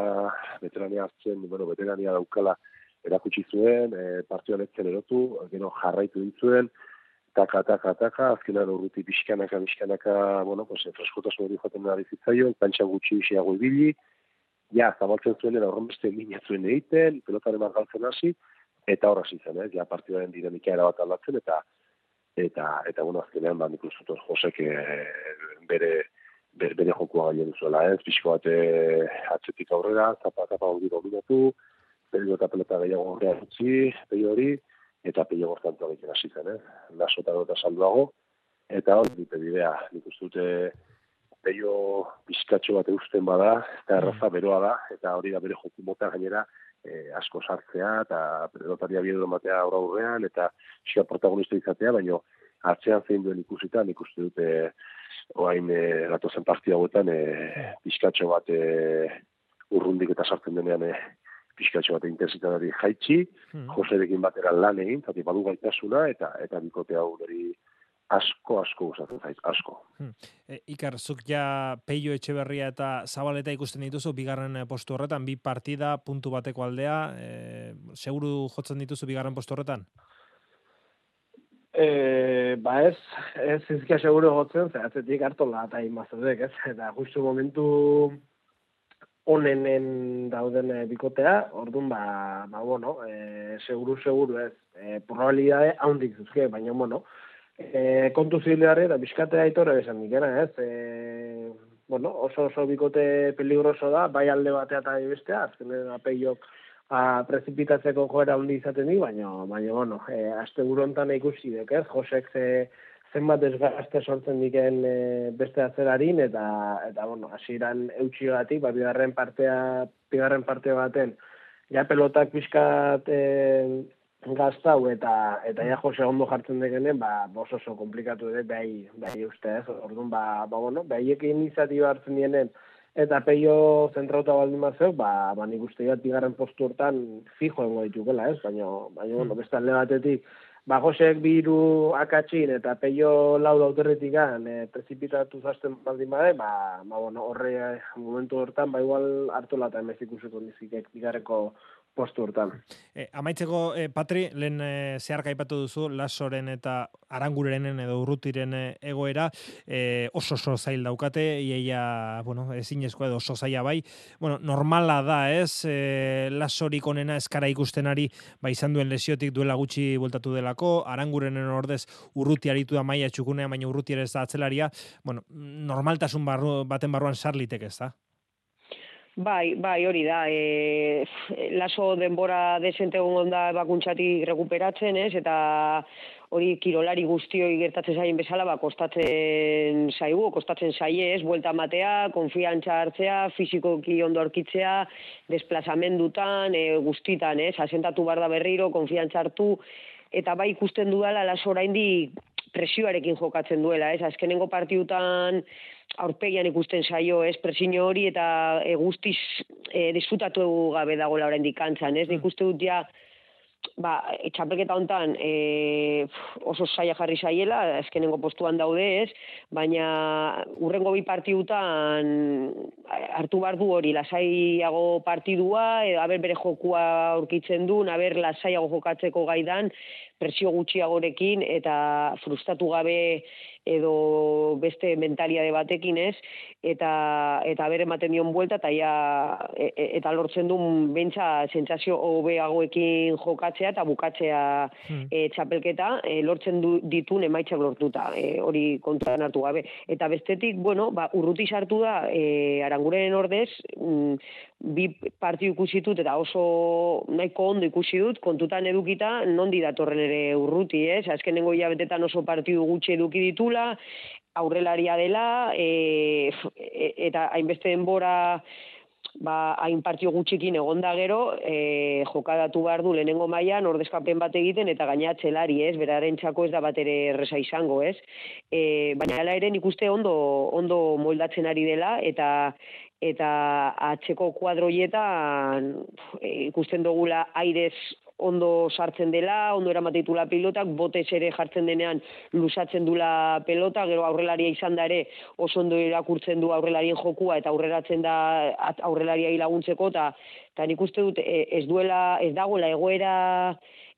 veterania hartzen, bueno, veterania daukala erakutsi zuen, e, partioan etzen erotu, gero jarraitu ditzuen, taka, taka, taka, azkenan urruti pixkanaka, pixkanaka, bueno, pues, freskotasun hori joaten nari zitzaio, kantxa gutxi isiago ibili, ja, zabaltzen zuen, horren beste zuen egiten, pelotaren margaltzen hasi, eta horra zen, ez, ja, partioaren dinamika erabat aldatzen, eta eta eta bueno azkenean ba nik uste Josek e, bere bere, bere jokua gaien zuela, ez, pixko bat eh, atzetik aurrera, zapa, zapa hori dominatu, perio eta pelota gehiago horrea utzi, peio hori, eta peio gortantu egiten hasi zen, eh? Lasotan eta salduago, eta hori dute bidea, nik uste dute peio pizkatxo bat eusten bada, eta erraza beroa da, eta hori da bere joku mota gainera, e, asko sartzea eta pelotaria biedo matea aurra aurrean eta xia protagonista izatea, baino atzean zein duen ikusita, nik uste dute oain e, ratozen partia hauetan e, pixkatxo bat e, urrundik eta sartzen denean e, pixkatxo bat intensitatari jaitsi, hmm. Joserekin batera lan egin, zati badu gaitasuna eta eta bikote hau asko, asko usatzen zait, asko. Hmm. E, Ikar, zuk ja peio etxeberria eta zabaleta ikusten dituzu, bigarren eh, postu horretan, bi partida, puntu bateko aldea, e, seguru jotzen dituzu bigarren postu horretan? E, ba ez, ez izkia seguru jotzen, zehatzetik hartola eta imazadek, ez? Eta justu momentu onenen dauden bikotea, orduan, ba, ba bueno, e, seguru, seguru ez, e, probabilidade haundik zuzke, baina, bueno, e, kontu zileare, da bizkate aitore esan dikena, ez? E, bueno, oso oso bikote peligroso da, bai alde batea eta bestea, azkenen apeiok a prezipitatzeko joera hundi izaten di, baina, baina, bueno, e, azte burontan ikusi dek, ez? Josek ze, zenbat desgazte sortzen diken e, beste atzerarin, eta, eta bueno, hasieran eutxio batik, ba, bigarren partea, bigarren partea baten, ja pelotak bizkat e, gaztau eta eta ja Jose ondo jartzen degenen, ba oso oso komplikatu ere bai bai uste ez. Orduan ba ba bueno, baiek iniziatiba hartzen dienen eta peio zentrauta baldin mazeu, ba ba nik uste dut bigarren postu hortan fijo egongo ditukela, ez? Baina baina bueno, hmm. beste alde batetik Ba, Josek biru akatsin eta peio lau dauterretikan e, prezipitatu zazten baldin bade, ba, ba, bueno, horre momentu hortan, ba, igual hartu lata emezik usiko bigarreko postu hortan. E, amaitzeko, e, Patri, lehen e, zeharka ipatu duzu, lasoren eta arangurenen edo urrutiren egoera, e, oso oso zail daukate, iaia, bueno, ezin edo oso zaila bai, bueno, normala da, ez, e, lasorik onena eskara ikustenari, ba, izan duen lesiotik duela gutxi bultatu delako, arangurenen ordez urruti aritu da maia txukunea, baina urruti ere ez da atzelaria, bueno, normaltasun barru, baten barruan sarlitek ez da? Bai, bai, hori da. E, laso denbora desente egon da bakuntzatik rekuperatzen, ez? Eta hori kirolari guztioi gertatzen zaien bezala, ba, kostatzen zaigu, kostatzen zaie, ez? Buelta matea, konfiantza hartzea, fizikoki ondo aurkitzea, desplazamendutan, e, guztitan, ez? Asentatu barda berriro, konfiantza hartu, eta bai ikusten dudala laso oraindik presioarekin jokatzen duela, ez? Azkenengo partiutan, aurpegian ikusten saio, ez, presino hori eta e, guztiz e, disfrutatu gabe dago la oraindik kantzan, ez? Nik mm. uste dut ja ba, txapelketa hontan e, oso saia jarri saiela, azkenengo postuan daude ez, baina urrengo bi partidutan hartu behar du hori, lasaiago partidua, e, aber bere jokua aurkitzen du, aber lasaiago jokatzeko gaidan, presio gutxiagorekin eta frustatu gabe edo beste mentaliade batekin ez, eta, eta bere ematen dion buelta, eta, ja, e, e, eta lortzen du bentsa sentsazio hobeagoekin jokatzea eta bukatzea hmm. e, txapelketa, e, lortzen du ditun emaitzak lortuta, e, hori kontuan hartu gabe. Eta bestetik, bueno, ba, urruti sartu da, e, aranguren ordez, mm, bi partiu ikusi dut eta oso nahiko ondo ikusi dut, kontutan edukita, nondi datorren ere urruti, ez? Azkenengo hilabetetan oso partiu gutxi eduki ditula, aurrelaria dela, e, e, eta hainbeste denbora ba, hain partio gutxikin egonda gero, e, jokadatu behar du lehenengo mailan ordezkapen bat egiten, eta gaina txelari, ez? Beraren txako ez da bat ere erresa izango, ez? E, baina ala ere nik uste ondo, ondo moldatzen ari dela, eta eta atzeko kuadroietan ikusten dugula airez ondo sartzen dela, ondo eramateitula pilotak, botez ere jartzen denean lusatzen dula pelota, gero aurrelaria izan da ere oso ondo irakurtzen du aurrelarien jokua eta aurreratzen da aurrelaria laguntzeko eta eta nik uste dut e, ez duela, ez dagoela egoera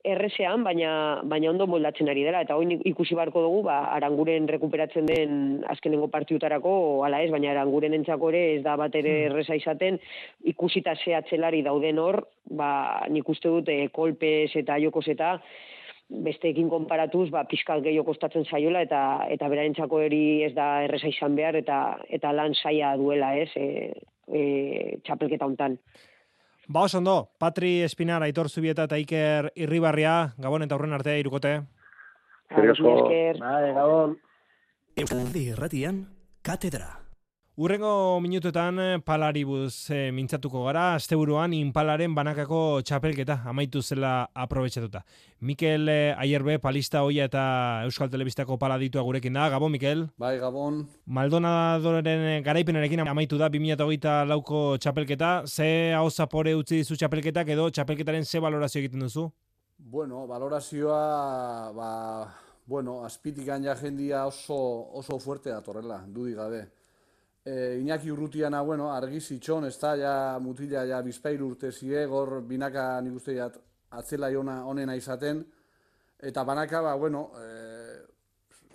erresean, baina, baina ondo moldatzen ari dela, eta hori ikusi barko dugu, ba, aranguren rekuperatzen den azkenengo partiutarako, ala ez, baina aranguren entzako ere ez da bat ere hmm. erresa izaten, ikusita zehatzelari dauden hor, ba, nik uste dut e, kolpez eta jokos eta, besteekin konparatuz ba pizkal gehiago kostatzen saiola eta eta berarentzako hori ez da erresa izan behar eta eta lan saia duela, ez? E, e, txapelketa hontan. Ba, oso ondo, Patri Espinar, Aitor Zubieta eta Iker Irribarria, Gabon eta horren artea irukote. Gabon. Euskadi Erratian, Katedra. Urrengo minutuetan eh, palaribuz e, mintzatuko gara, asteburuan inpalaren banakako txapelketa amaitu zela aprobetxatuta. Mikel e, Aierbe, palista hoia eta Euskal Telebistako paladitua gurekin da. Gabon, Mikel? Bai, Gabon. Maldonadoren garaipenarekin amaitu da 2008 lauko txapelketa. Ze hau zapore utzi dizu txapelketak edo txapelketaren ze valorazio egiten duzu? Bueno, valorazioa, ba, bueno, azpitik ja jendia oso, oso fuerte datorrela, dudik gabe e, Iñaki Urrutiana, bueno, argi zitxon, ez da, ja, mutila, ja, bizpairu urte zie, gor binaka nik uste jat, atzela jona onena izaten, eta banaka, ba, bueno, e,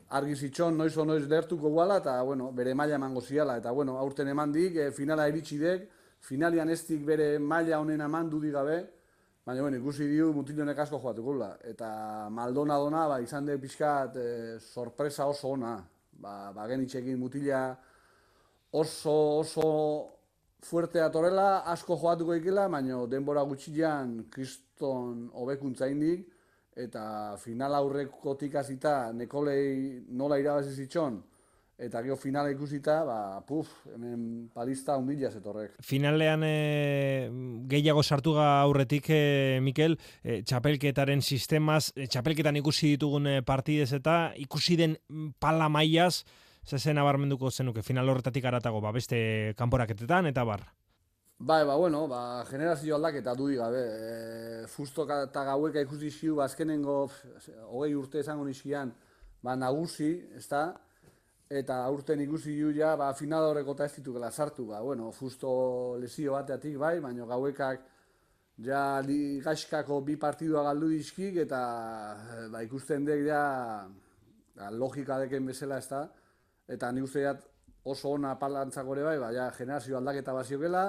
argi zitxon, noiz o noiz lertuko guala, eta, bueno, bere maila emango ziala, eta, bueno, aurten eman dik, e, finala iritsi dek, finalian ez dik bere maila onena eman dudik gabe, baina, bueno, ikusi diu mutilonek asko joatukula, eta Maldonadona, ba, izan dek pixkat, e, sorpresa oso ona, ba, ba genitxekin mutila, oso oso fuerte atorela, asko joatuko ikela, baina denbora gutxian kriston hobekuntza indik, eta final aurreko tikazita nekolei nola irabazi zitxon, eta gero finala ikusita, ba, puf, hemen palista hundila zetorrek. Finalean e, gehiago sartu aurretik, e, Mikel, e, txapelketaren sistemaz, e, txapelketan ikusi ditugun partidez eta ikusi den pala maiaz, ze nabarmenduko zenuke final horretatik aratago ba beste kanporaketetan eta bar. Bai, ba, bueno, ba, generazio aldaketa du gabe. E, fusto eta gaueka ikusi ziu, ba, azkenengo, hogei urte esango nizkian, ba, nagusi, ez da? Eta aurten ikusi ju ja, ba, final horreko eta ez ditukela sartu, ba, bueno, fusto lesio bateatik, bai, baina gauekak, ja, li, gaizkako bi partidua galdu dizkik, eta, ba, ikusten dek, ja, ba, logika deken bezala, ez da? Eta ni uste oso ona palantzak gore bai, baina generazio aldaketa baziokela,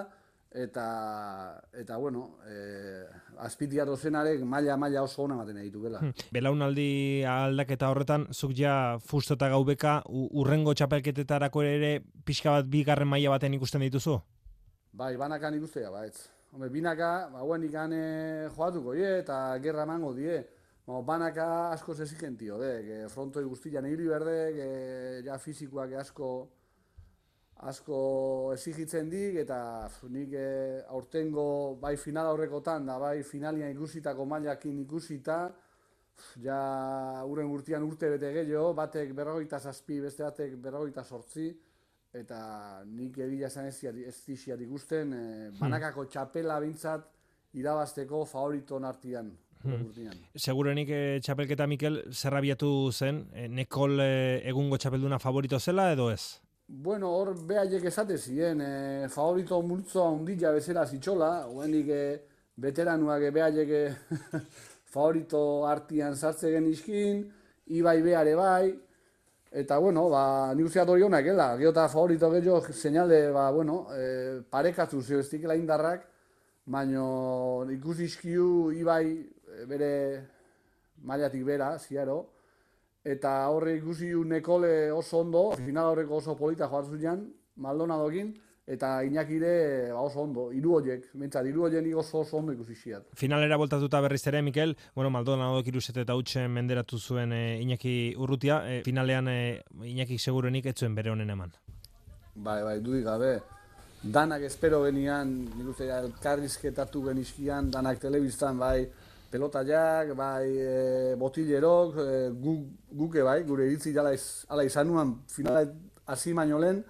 eta, eta bueno, e, azpitia dozenarek maila-maila oso ona maten ditukela. Hmm. Belaunaldi aldaketa horretan, zuk ja fusto eta gaubeka urrengo txapelketetarako ere pixka bat bigarren maila baten ikusten dituzu? Bai, banakan ikustea, ba, ez. Hombre, binaka, ba, guen ikane joatuko, ye, eta gerra mango die. Ba, banaka asko zezigentio, de, que frontoi guztian hiri berde, que ja fizikoak asko asko ezigitzen dik, eta nik e, aurtengo bai final aurrekotan, da bai finalian ikusitako mailakin ikusita, ja uren urtean urte bete gehiago, batek berrogeita zazpi, beste batek berrogeita sortzi, eta nik egia esan ez, ez ikusten, e, banakako txapela bintzat irabazteko favoriton artian. Hmm. Segurenik eh, txapelketa Mikel zerrabiatu zen, eh, Nekol eh, egungo txapelduna favorito zela edo ez? Bueno, hor behaiek esate ziren, e, favorito multzoa hundila bezala zitxola, oendik e, veteranuak e, behaiek e, favorito artian sartze genizkin, Ibai behare bai, eta bueno, ba, nik usteat hori honak, ela, geota favorito gehiago seinale, ba, bueno, e, parekatu zio ez indarrak, baino ikusi izkiu Ibai bere mailatik bera, ziaro, eta horre ikusi du Nekole oso ondo, final horreko oso polita joan zuen, Maldonadokin, eta Iñakire ba, oso ondo, hiru horiek, mentzat, hiru horien oso oso ondo ikusi ziat. Finalera voltatuta berriz ere, Mikel, bueno, Maldonado iruset eta utxen menderatu zuen e, Iñaki Urrutia, e, finalean e, Iñaki segurenik ez zuen bere honen eman. Bai, bai, dudik gabe. Danak espero genian, nik uste elkarrizketatu genizkian, danak telebistan, bai, pelotaiak, bai, e, botilerok, e, gu, guke, bai, gure iritzi jala iz, ala izan nuan, finala hasi baino lehen,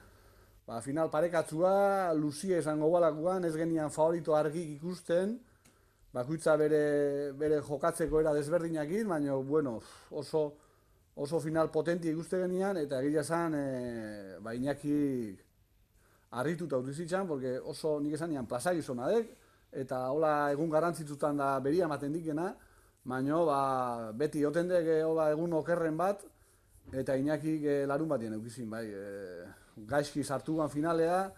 ba, final parekatzua, Lucia izango balakuan, ez genian favorito argik ikusten, bakoitza bere, bere jokatzeko era desberdinakin, baina, bueno, oso, oso final potenti ikuste genian, eta egia esan, e, ba, Iñaki harrituta utizitzan, porque oso nik esan nian plaza gizona dek, eta hola egun garrantzitzutan da beria ematen dikena, baino ba, beti oten dek eh, hola egun okerren bat, eta Iñakik e, larun batien eukizin, bai, e, gaizki sartuan finalea,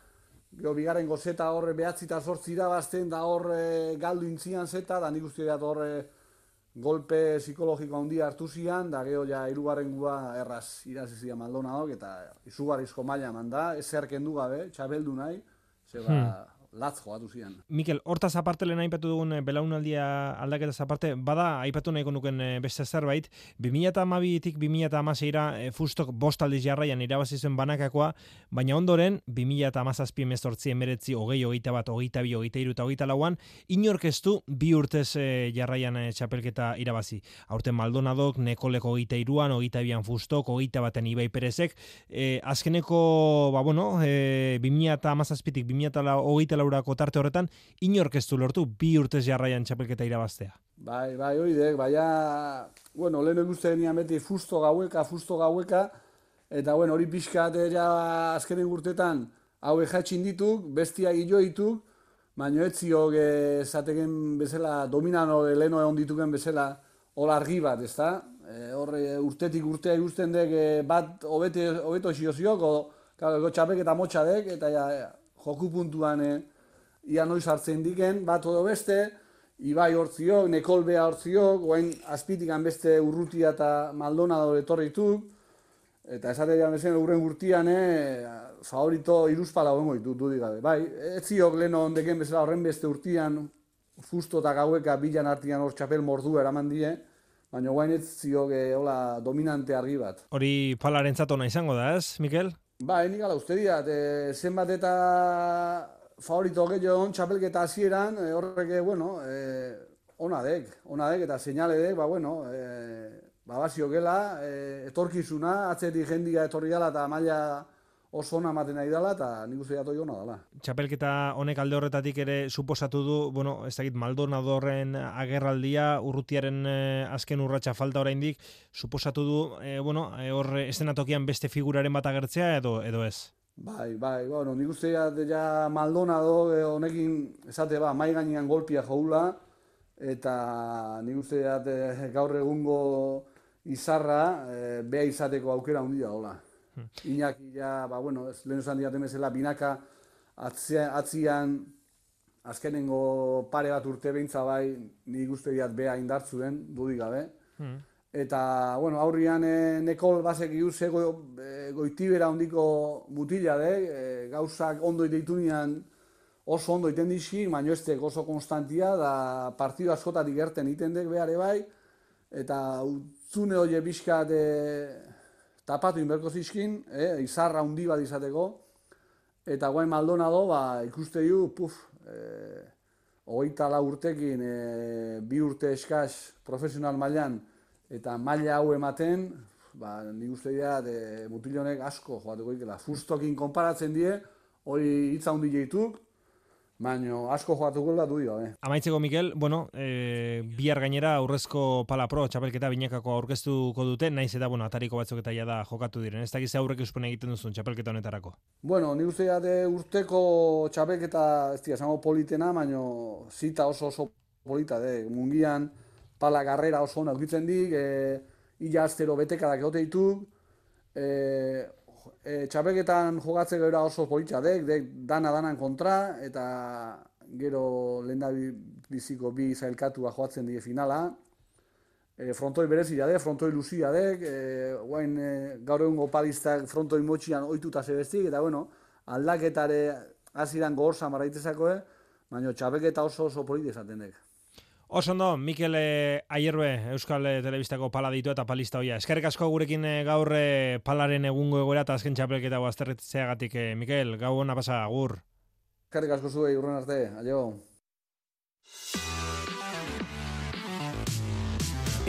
Gero bigarren gozeta horre behatzi eta zortzi irabazten da horre galdu intzian zeta, da nik uste dut horre golpe psikologiko handia hartu zian, da gero ja irugarren gua erraz irazi zian Maldonadok, eta izugarrizko maila eman da, ez zerkendu gabe, txabeldu nahi, ze ba, latz joatu zian. Mikel, hortaz aparte lehen aipatu dugun eh, belaunaldia aldaketa aparte, bada aipatu nahiko nuken eh, beste zerbait, 2012tik 2016ra e, fustok bost jarraian irabazi zuen banakakoa, baina ondoren 2017 emezortzi emeretzi hogei hogeita bat, hogeita bi, hogeita iru eta hogeita lauan, inorkestu bi urtez e, jarraian txapelketa irabazi. Aurten Maldonadok, Nekoleko hogeita iruan, hogeita bian fustok, hogeita baten Ibai Perezek, e, azkeneko, ba bueno, e, 2017tik 2008 laurako tarte horretan, inork ez du lortu bi urtez jarraian txapelketa irabaztea. Bai, bai, oidek, baina, bueno, lehen ikuste genian beti fusto gaueka, fusto gaueka, eta bueno, hori pixkat ja azkenen urtetan hauek jatxin dituk, bestia gillo dituk, baina ez ziok esateken bezala, dominano leheno egon dituken bezala, hola argi bat, ezta? E, horre urtetik urtea ikusten dek bat hobeto xioziok, o, claro, txapelketa motxa dek, eta ja, joku puntuan e, ia noiz hartzen diken, bat odo beste, Ibai hortziok, Nekolbea hortziok, guain azpitikan beste urrutia eta Maldonado etorrituk, eta esate dira mezen urren gurtian, eh, favorito iruzpala hongo ditu, du digabe. Bai, ez ziok leno ondeken bezala horren beste urtian, fusto eta gaueka bilan artian hor txapel mordu eraman die, baina guain ez ziok eh, hola, dominante argi bat. Hori palaren zatona izango da, ez, Mikel? Ba, nik ala uste diat, e, zenbat eta favorito gehiago txapelketa hasieran e, horrek, bueno, e, ona dek, ona dek eta seinale dek, ba, bueno, e, ba, gela, e, etorkizuna, atzetik jendia etorri dela eta maila oso ona ematen nahi dela eta nik uste jatoi ona dela. Txapelketa honek alde horretatik ere suposatu du, bueno, ez dakit Maldonadorren agerraldia, urrutiaren azken urratsa falta oraindik, suposatu du, e, bueno, e, hor estenatokian beste figuraren bat agertzea edo edo ez? Bai, bai, bueno, nik uste ja, Maldonado eh, honekin esate ba, mai gainean golpia joula, eta nik uste ja, gaur egungo izarra e, beha izateko aukera handia hola. Hmm. Iñaki ja, ba, bueno, ez lehen esan diaten bezala, binaka atzian, atzian azkenengo pare bat urte behintza bai, nik uste diat beha indartzuen, dudik gabe. Hmm. Eta, bueno, aurrian e, nekol basek iuz ego e, goitibera ondiko mutila de, e, gauzak ondo ditu oso ondo iten dixi, baina ez oso konstantia, da partidu askotatik gerten iten dek behare bai, eta utzune hori bizkat e, tapatu inberko zizkin, e, izarra hundi bat izateko, eta guain Maldonado, ba, ikuste du, puf, e, ogeita la urtekin, e, bi urte eskaz profesional mailan, eta maila hau ematen, ba, ni uste dira, de, mutilonek asko joateko ikela. Fustokin konparatzen die, hori hitza hundi jeituk, Baina asko jokatuko da duio, eh. Amaitzeko Mikel, bueno, e, bihar gainera aurrezko pala pro txapelketa binakako aurkeztuko dute, naiz eta bueno, atariko batzuk eta ja da jokatu diren. Ez dakiz aurrek euspone egiten duzun txapelketa honetarako. Bueno, ni uste de urteko txapelketa, ez dira, politena, baina zita oso oso polita, de, mungian pala garrera oso ona ukitzen dik, e, illa astero betekadak egote ditu, e, e, txapelketan jogatze gara oso politxa dek, dek dana-danan kontra, eta gero lehen biziko bi zailkatua joatzen die finala. E, frontoi berezia dek, frontoi luzia dek, e, guain e, gaur egun gopalistak frontoi motxian oituta zebestik, eta bueno, aldaketare aziran gehorza marraitezakoe, baina txapelketa oso oso politi esaten dek. Oso ondo, Mikel eh, Aierbe, Euskal eh, Telebistako pala ditu eta palista hoia. Eskerrik asko gurekin eh, gaur palaren egungo egoera eta azken txapelketa guazterretzeagatik, eh, Mikel, gau hona pasa, agur. Eskerrik asko zuei, urren arte, aio.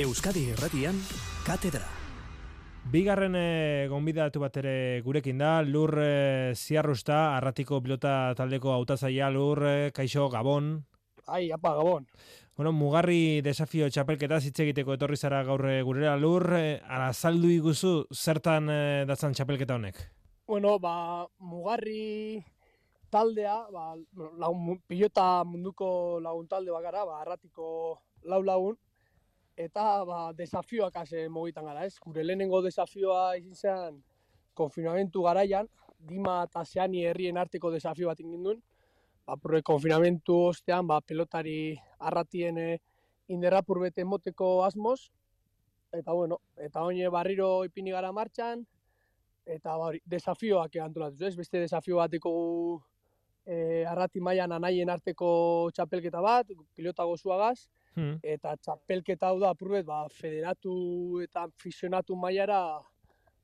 Euskadi Erratian, Katedra. Bigarren e, gonbidatu bat ere gurekin da, lur e, ziarrusta, arratiko pilota taldeko hautazaia lur, e, kaixo, gabon. Ai, apa, gabon. Bueno, mugarri desafio txapelketa hitz egiteko etorri zara gaur eh, gurera lur, eh, ara saldu iguzu zertan eh, datzan txapelketa honek? Bueno, ba, mugarri taldea, ba, lagun, pilota munduko lagun talde bakara, ba, arratiko lau lagun, eta ba, desafioak ase mogitan gara, ez? Gure lehenengo desafioa izin zen konfinamentu garaian, Dima eta Zeani herrien arteko desafio bat ingin ba, konfinamentu ostean, ba, pelotari arratien e, inderrapur bete moteko asmoz, eta bueno, eta oine barriro ipini gara martxan, eta ba, desafioak antolatu, ez? Beste desafio bateko e, arrati mailan anaien arteko txapelketa bat, pilota gozuagaz, hmm. eta txapelketa hau da apurbet, ba, federatu eta fisionatu mailara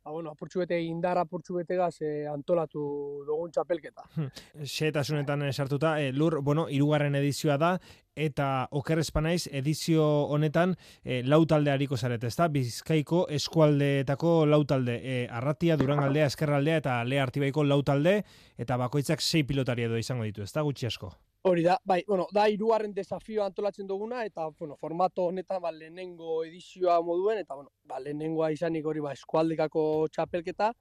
ba, bueno, apurtxu bete indar apurtxu bete gaz eh, antolatu dugun txapelketa. Hmm. Xetasunetan sartuta, e, lur, bueno, irugarren edizioa da, eta oker espanaiz edizio honetan e, lau talde hariko zaret, ezta? Bizkaiko eskualdeetako lau talde, e, Arratia, Durangaldea, Eskerraldea eta Lea Artibaiko lau talde, eta bakoitzak sei pilotari edo izango ditu, ezta? Gutxi asko. Hori da, bai, bueno, da hirugarren desafio antolatzen duguna eta bueno, formato honetan ba, lehenengo edizioa moduen eta bueno, ba, lehenengoa izanik hori ba, eskualdekako txapelketa,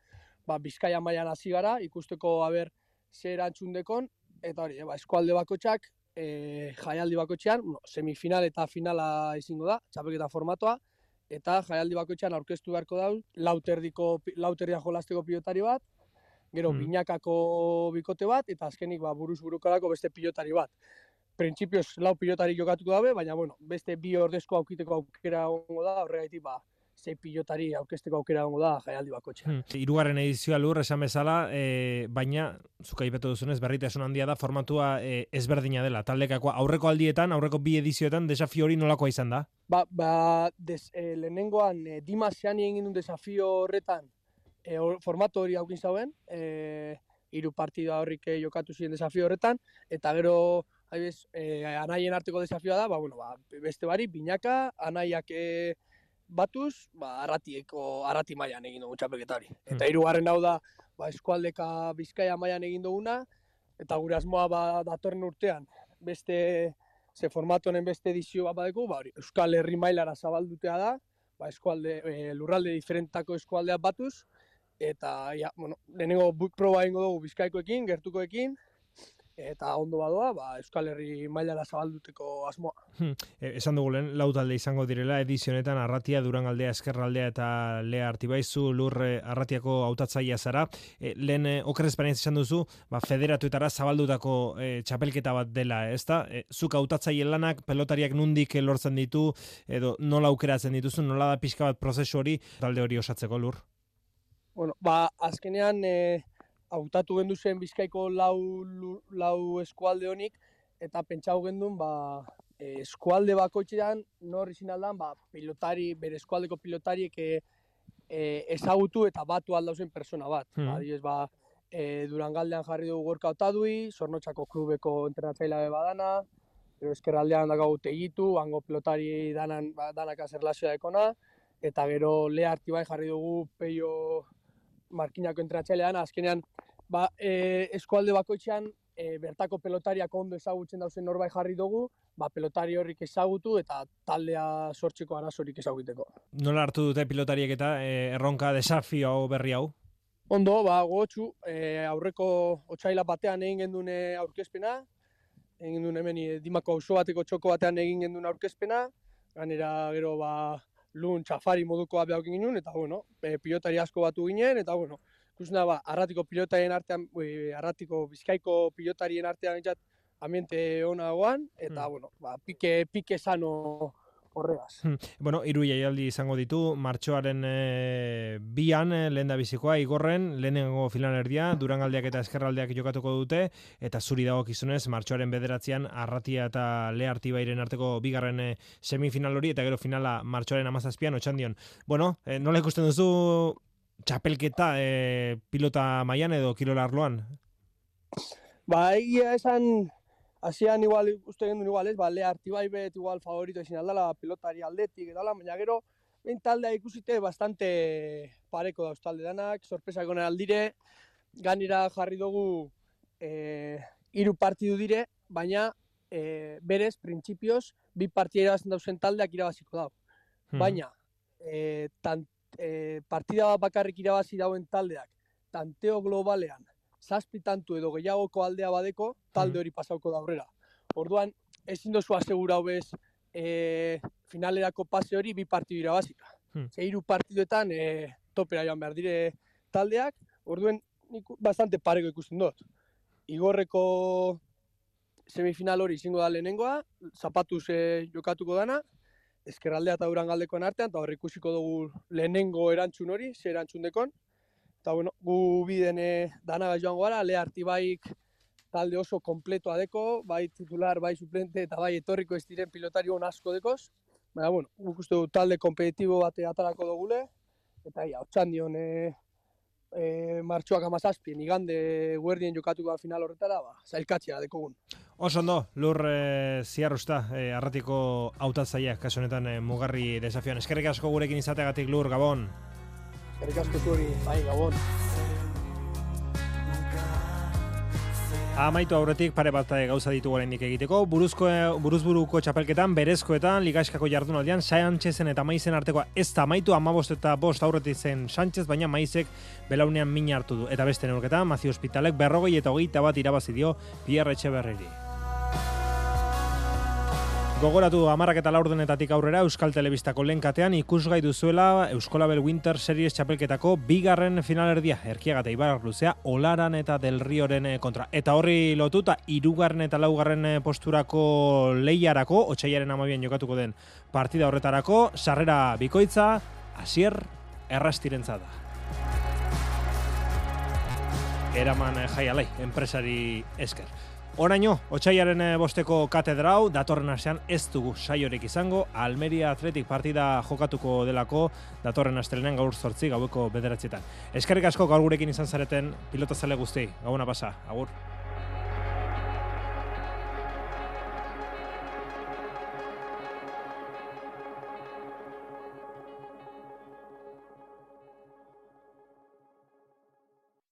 ba, Bizkaia mailan hasi gara ikusteko aber zer erantzun dekon eta hori, ba, eskualde bakotxak e, jaialdi bakotxean, bueno, semifinal eta finala izango da, txapelketa formatoa eta jaialdi bakotxean aurkeztu beharko da lauterdiko lauterdia jolasteko pilotari bat gero mm. binakako bikote bat, eta azkenik ba, buruz burukarako beste pilotari bat. Printzipioz lau pilotari jokatuko dabe, baina bueno, beste bi ordezko aukiteko aukera ongo da, horregaitik ba, zei pilotari aurkezteko aukera ongo da jaialdi bakotxe. Hmm. Irugarren edizioa lur esan bezala, e, baina, zuka ipetu duzunez, berritasun handia da, formatua e, ezberdina dela. Taldekako aurreko aldietan, aurreko bi edizioetan, desafio hori nolakoa izan da? Ba, ba des, e, lehenengoan, e, Dimas egin duen desafio horretan, e, formato hori haukin zauen, e, iru partida horrik jokatu ziren desafio horretan, eta gero, haibez, e, anaien arteko desafioa da, ba, bueno, ba, beste bari, binaka, anaiak e, batuz, ba, arratieko, arrati mailan egin dugu txapelketari. Eta hmm. hirugarren hau da, ba, eskualdeka bizkaia mailan egin duguna, eta gure asmoa ba, datorren urtean, beste, ze formatonen beste edizio bat badeko, ba, Euskal Herri mailara zabaldutea da, ba, eskualde, e, lurralde diferentako eskualdeak batuz, eta ja, bueno, lehenengo proba ingo dugu bizkaikoekin, gertukoekin, eta ondo badoa, ba, Euskal Herri mailara zabalduteko asmoa. Hmm. E, esan dugu lehen, lau talde izango direla, edizionetan Arratia, Durangaldea, Eskerraldea eta Lea Artibaizu, lurre Arratiako hautatzaia zara. E, lehen e, okerrez izan duzu, ba, federatuetara zabaldutako e, txapelketa bat dela, ez da? E, zuk hautatzaile lanak, pelotariak nundik lortzen ditu, edo nola aukeratzen dituzu, nola da pixka bat prozesu hori, talde hori osatzeko lur? Bueno, ba, azkenean e, hautatu gendu zen bizkaiko lau, lau eskualde honik, eta pentsau gendun, ba, e, eskualde bakoitzean, nor izin aldan, ba, pilotari, bere eskualdeko pilotariek e, e, ezagutu eta batu aldauzen persona bat. Hmm. Ba, ba, e, Durangaldean jarri dugu gorka otadui, Zornotxako klubeko entrenatzaila badana, gero eskerraldean dago tegitu, hango pilotari danan, ba, danak azerlazioa ekona, eta gero lea bai jarri dugu peio markinako entratxailean, azkenean ba, e, eskualde bakoitzean e, bertako pelotariak ondo ezagutzen dauzen norbait jarri dugu, ba, pelotari horrik ezagutu eta taldea sortzeko arazorik ezaguteko. Nola hartu dute pilotariek eta e, erronka desafio hau berri hau? Ondo, ba, gogotxu, e, aurreko otxaila batean egin gendune aurkezpena, egin gendun hemen e, dimako auzo bateko txoko batean egin gendun aurkezpena, ganera gero ba, lun txafari moduko behar ginen, eta bueno, e, pilotari asko batu ginen, eta bueno, ikusten da, ba, arratiko pilotarien artean, e, arratiko bizkaiko pilotarien artean entzat, ambiente ona dagoan, eta, hmm. bueno, ba, pike, pike sano horregaz. Hmm. Bueno, iru jaialdi izango ditu, martxoaren e, bian, e, lehen da bizikoa, igorren, lehenengo filan erdia, durangaldeak eta eskerraldeak jokatuko dute, eta zuri dago kizunez, martxoaren bederatzean, arratia eta leharti bairen arteko bigarren e, semifinal hori, eta gero finala martxoaren amazazpian, otxandion. Bueno, e, nola ikusten duzu txapelketa e, pilota maian edo kirola arloan? Ba, egia esan, hasian igual, uste gendun igual ez, ba, le artibai bet igual favorito ezin aldala, pilotari aldetik, edala, baina gero, behin taldea ikusite bastante pareko dauz talde danak, sorpresa egonen aldire, ganira jarri dugu e, iru partidu dire, baina e, berez, printzipioz, bi partida irabazten dauzen taldeak irabaziko dau. Hmm. Baina, e, tant, e, partida bakarrik irabazi dauen taldeak, tanteo globalean, zazpi tantu edo gehiagoko aldea badeko, talde hori pasauko da aurrera. Orduan, ezin dozu asegura hobez e, finalerako pase hori bi partidu irabazika. Hmm. Zeiru partiduetan e, topera joan behar dire taldeak, orduen nik bastante pareko ikusten dut. Igorreko semifinal hori izango da lehenengoa, zapatuz e, jokatuko dana, eskerraldea eta urangaldekoen artean, eta hor ikusiko dugu lehenengo erantzun hori, ze erantzun dekon. Eta bueno, gu biden dana joan gara, le artibaik talde oso kompletoa deko, bai titular, bai suplente eta bai etorriko ez diren pilotari hon asko dekoz. Baina, bueno, guk uste du talde kompetitibo bate atarako dugule, eta ia, otxan dion, e, e, martxoak amazazpien, igande guerdien jokatuko final horretara, ba, zailkatzea dekogun. Oso ondo, lur e, ziarrusta, e, arratiko autatzaia, kasu honetan e, mugarri desafian. Eskerrik asko gurekin izategatik lur, Gabon. Eskerrik asko zuri, bai, Gabon. Amaitu aurretik pare bat gauza ditu oraindik egiteko. Buruzko, buruzburuko txapelketan, berezkoetan, ligaskako jardunaldian, Sanchezen eta Maizen artekoa ez da amaitu, amabost eta bost aurretik zen Sanchez, baina Maizek belaunean min hartu du. Eta beste neurketan, Mazi Hospitalek berrogei eta hogeita bat irabazi dio Pierre Etxeberreri. Gogoratu amarrak eta laurdenetatik aurrera Euskal Telebistako lenkatean ikusgai duzuela Euskolabel Winter Series txapelketako bigarren finalerdia. Erkiaga eta Ibarak luzea Olaran eta Del Rioren eh, kontra. Eta horri lotuta irugarren eta laugarren eh, posturako lehiarako, otxaiaren amabien jokatuko den partida horretarako, sarrera bikoitza, asier errastirentza da. Eraman eh, jaialai, enpresari esker. Oraino, otxaiaren eh, bosteko katedrau, datorren asean ez dugu saiorik izango, Almeria Atletik partida jokatuko delako, datorren astelenen gaur zortzi gaueko bederatzietan. Eskerrik asko gaur gurekin izan zareten pilota zale guzti, gauna pasa, agur.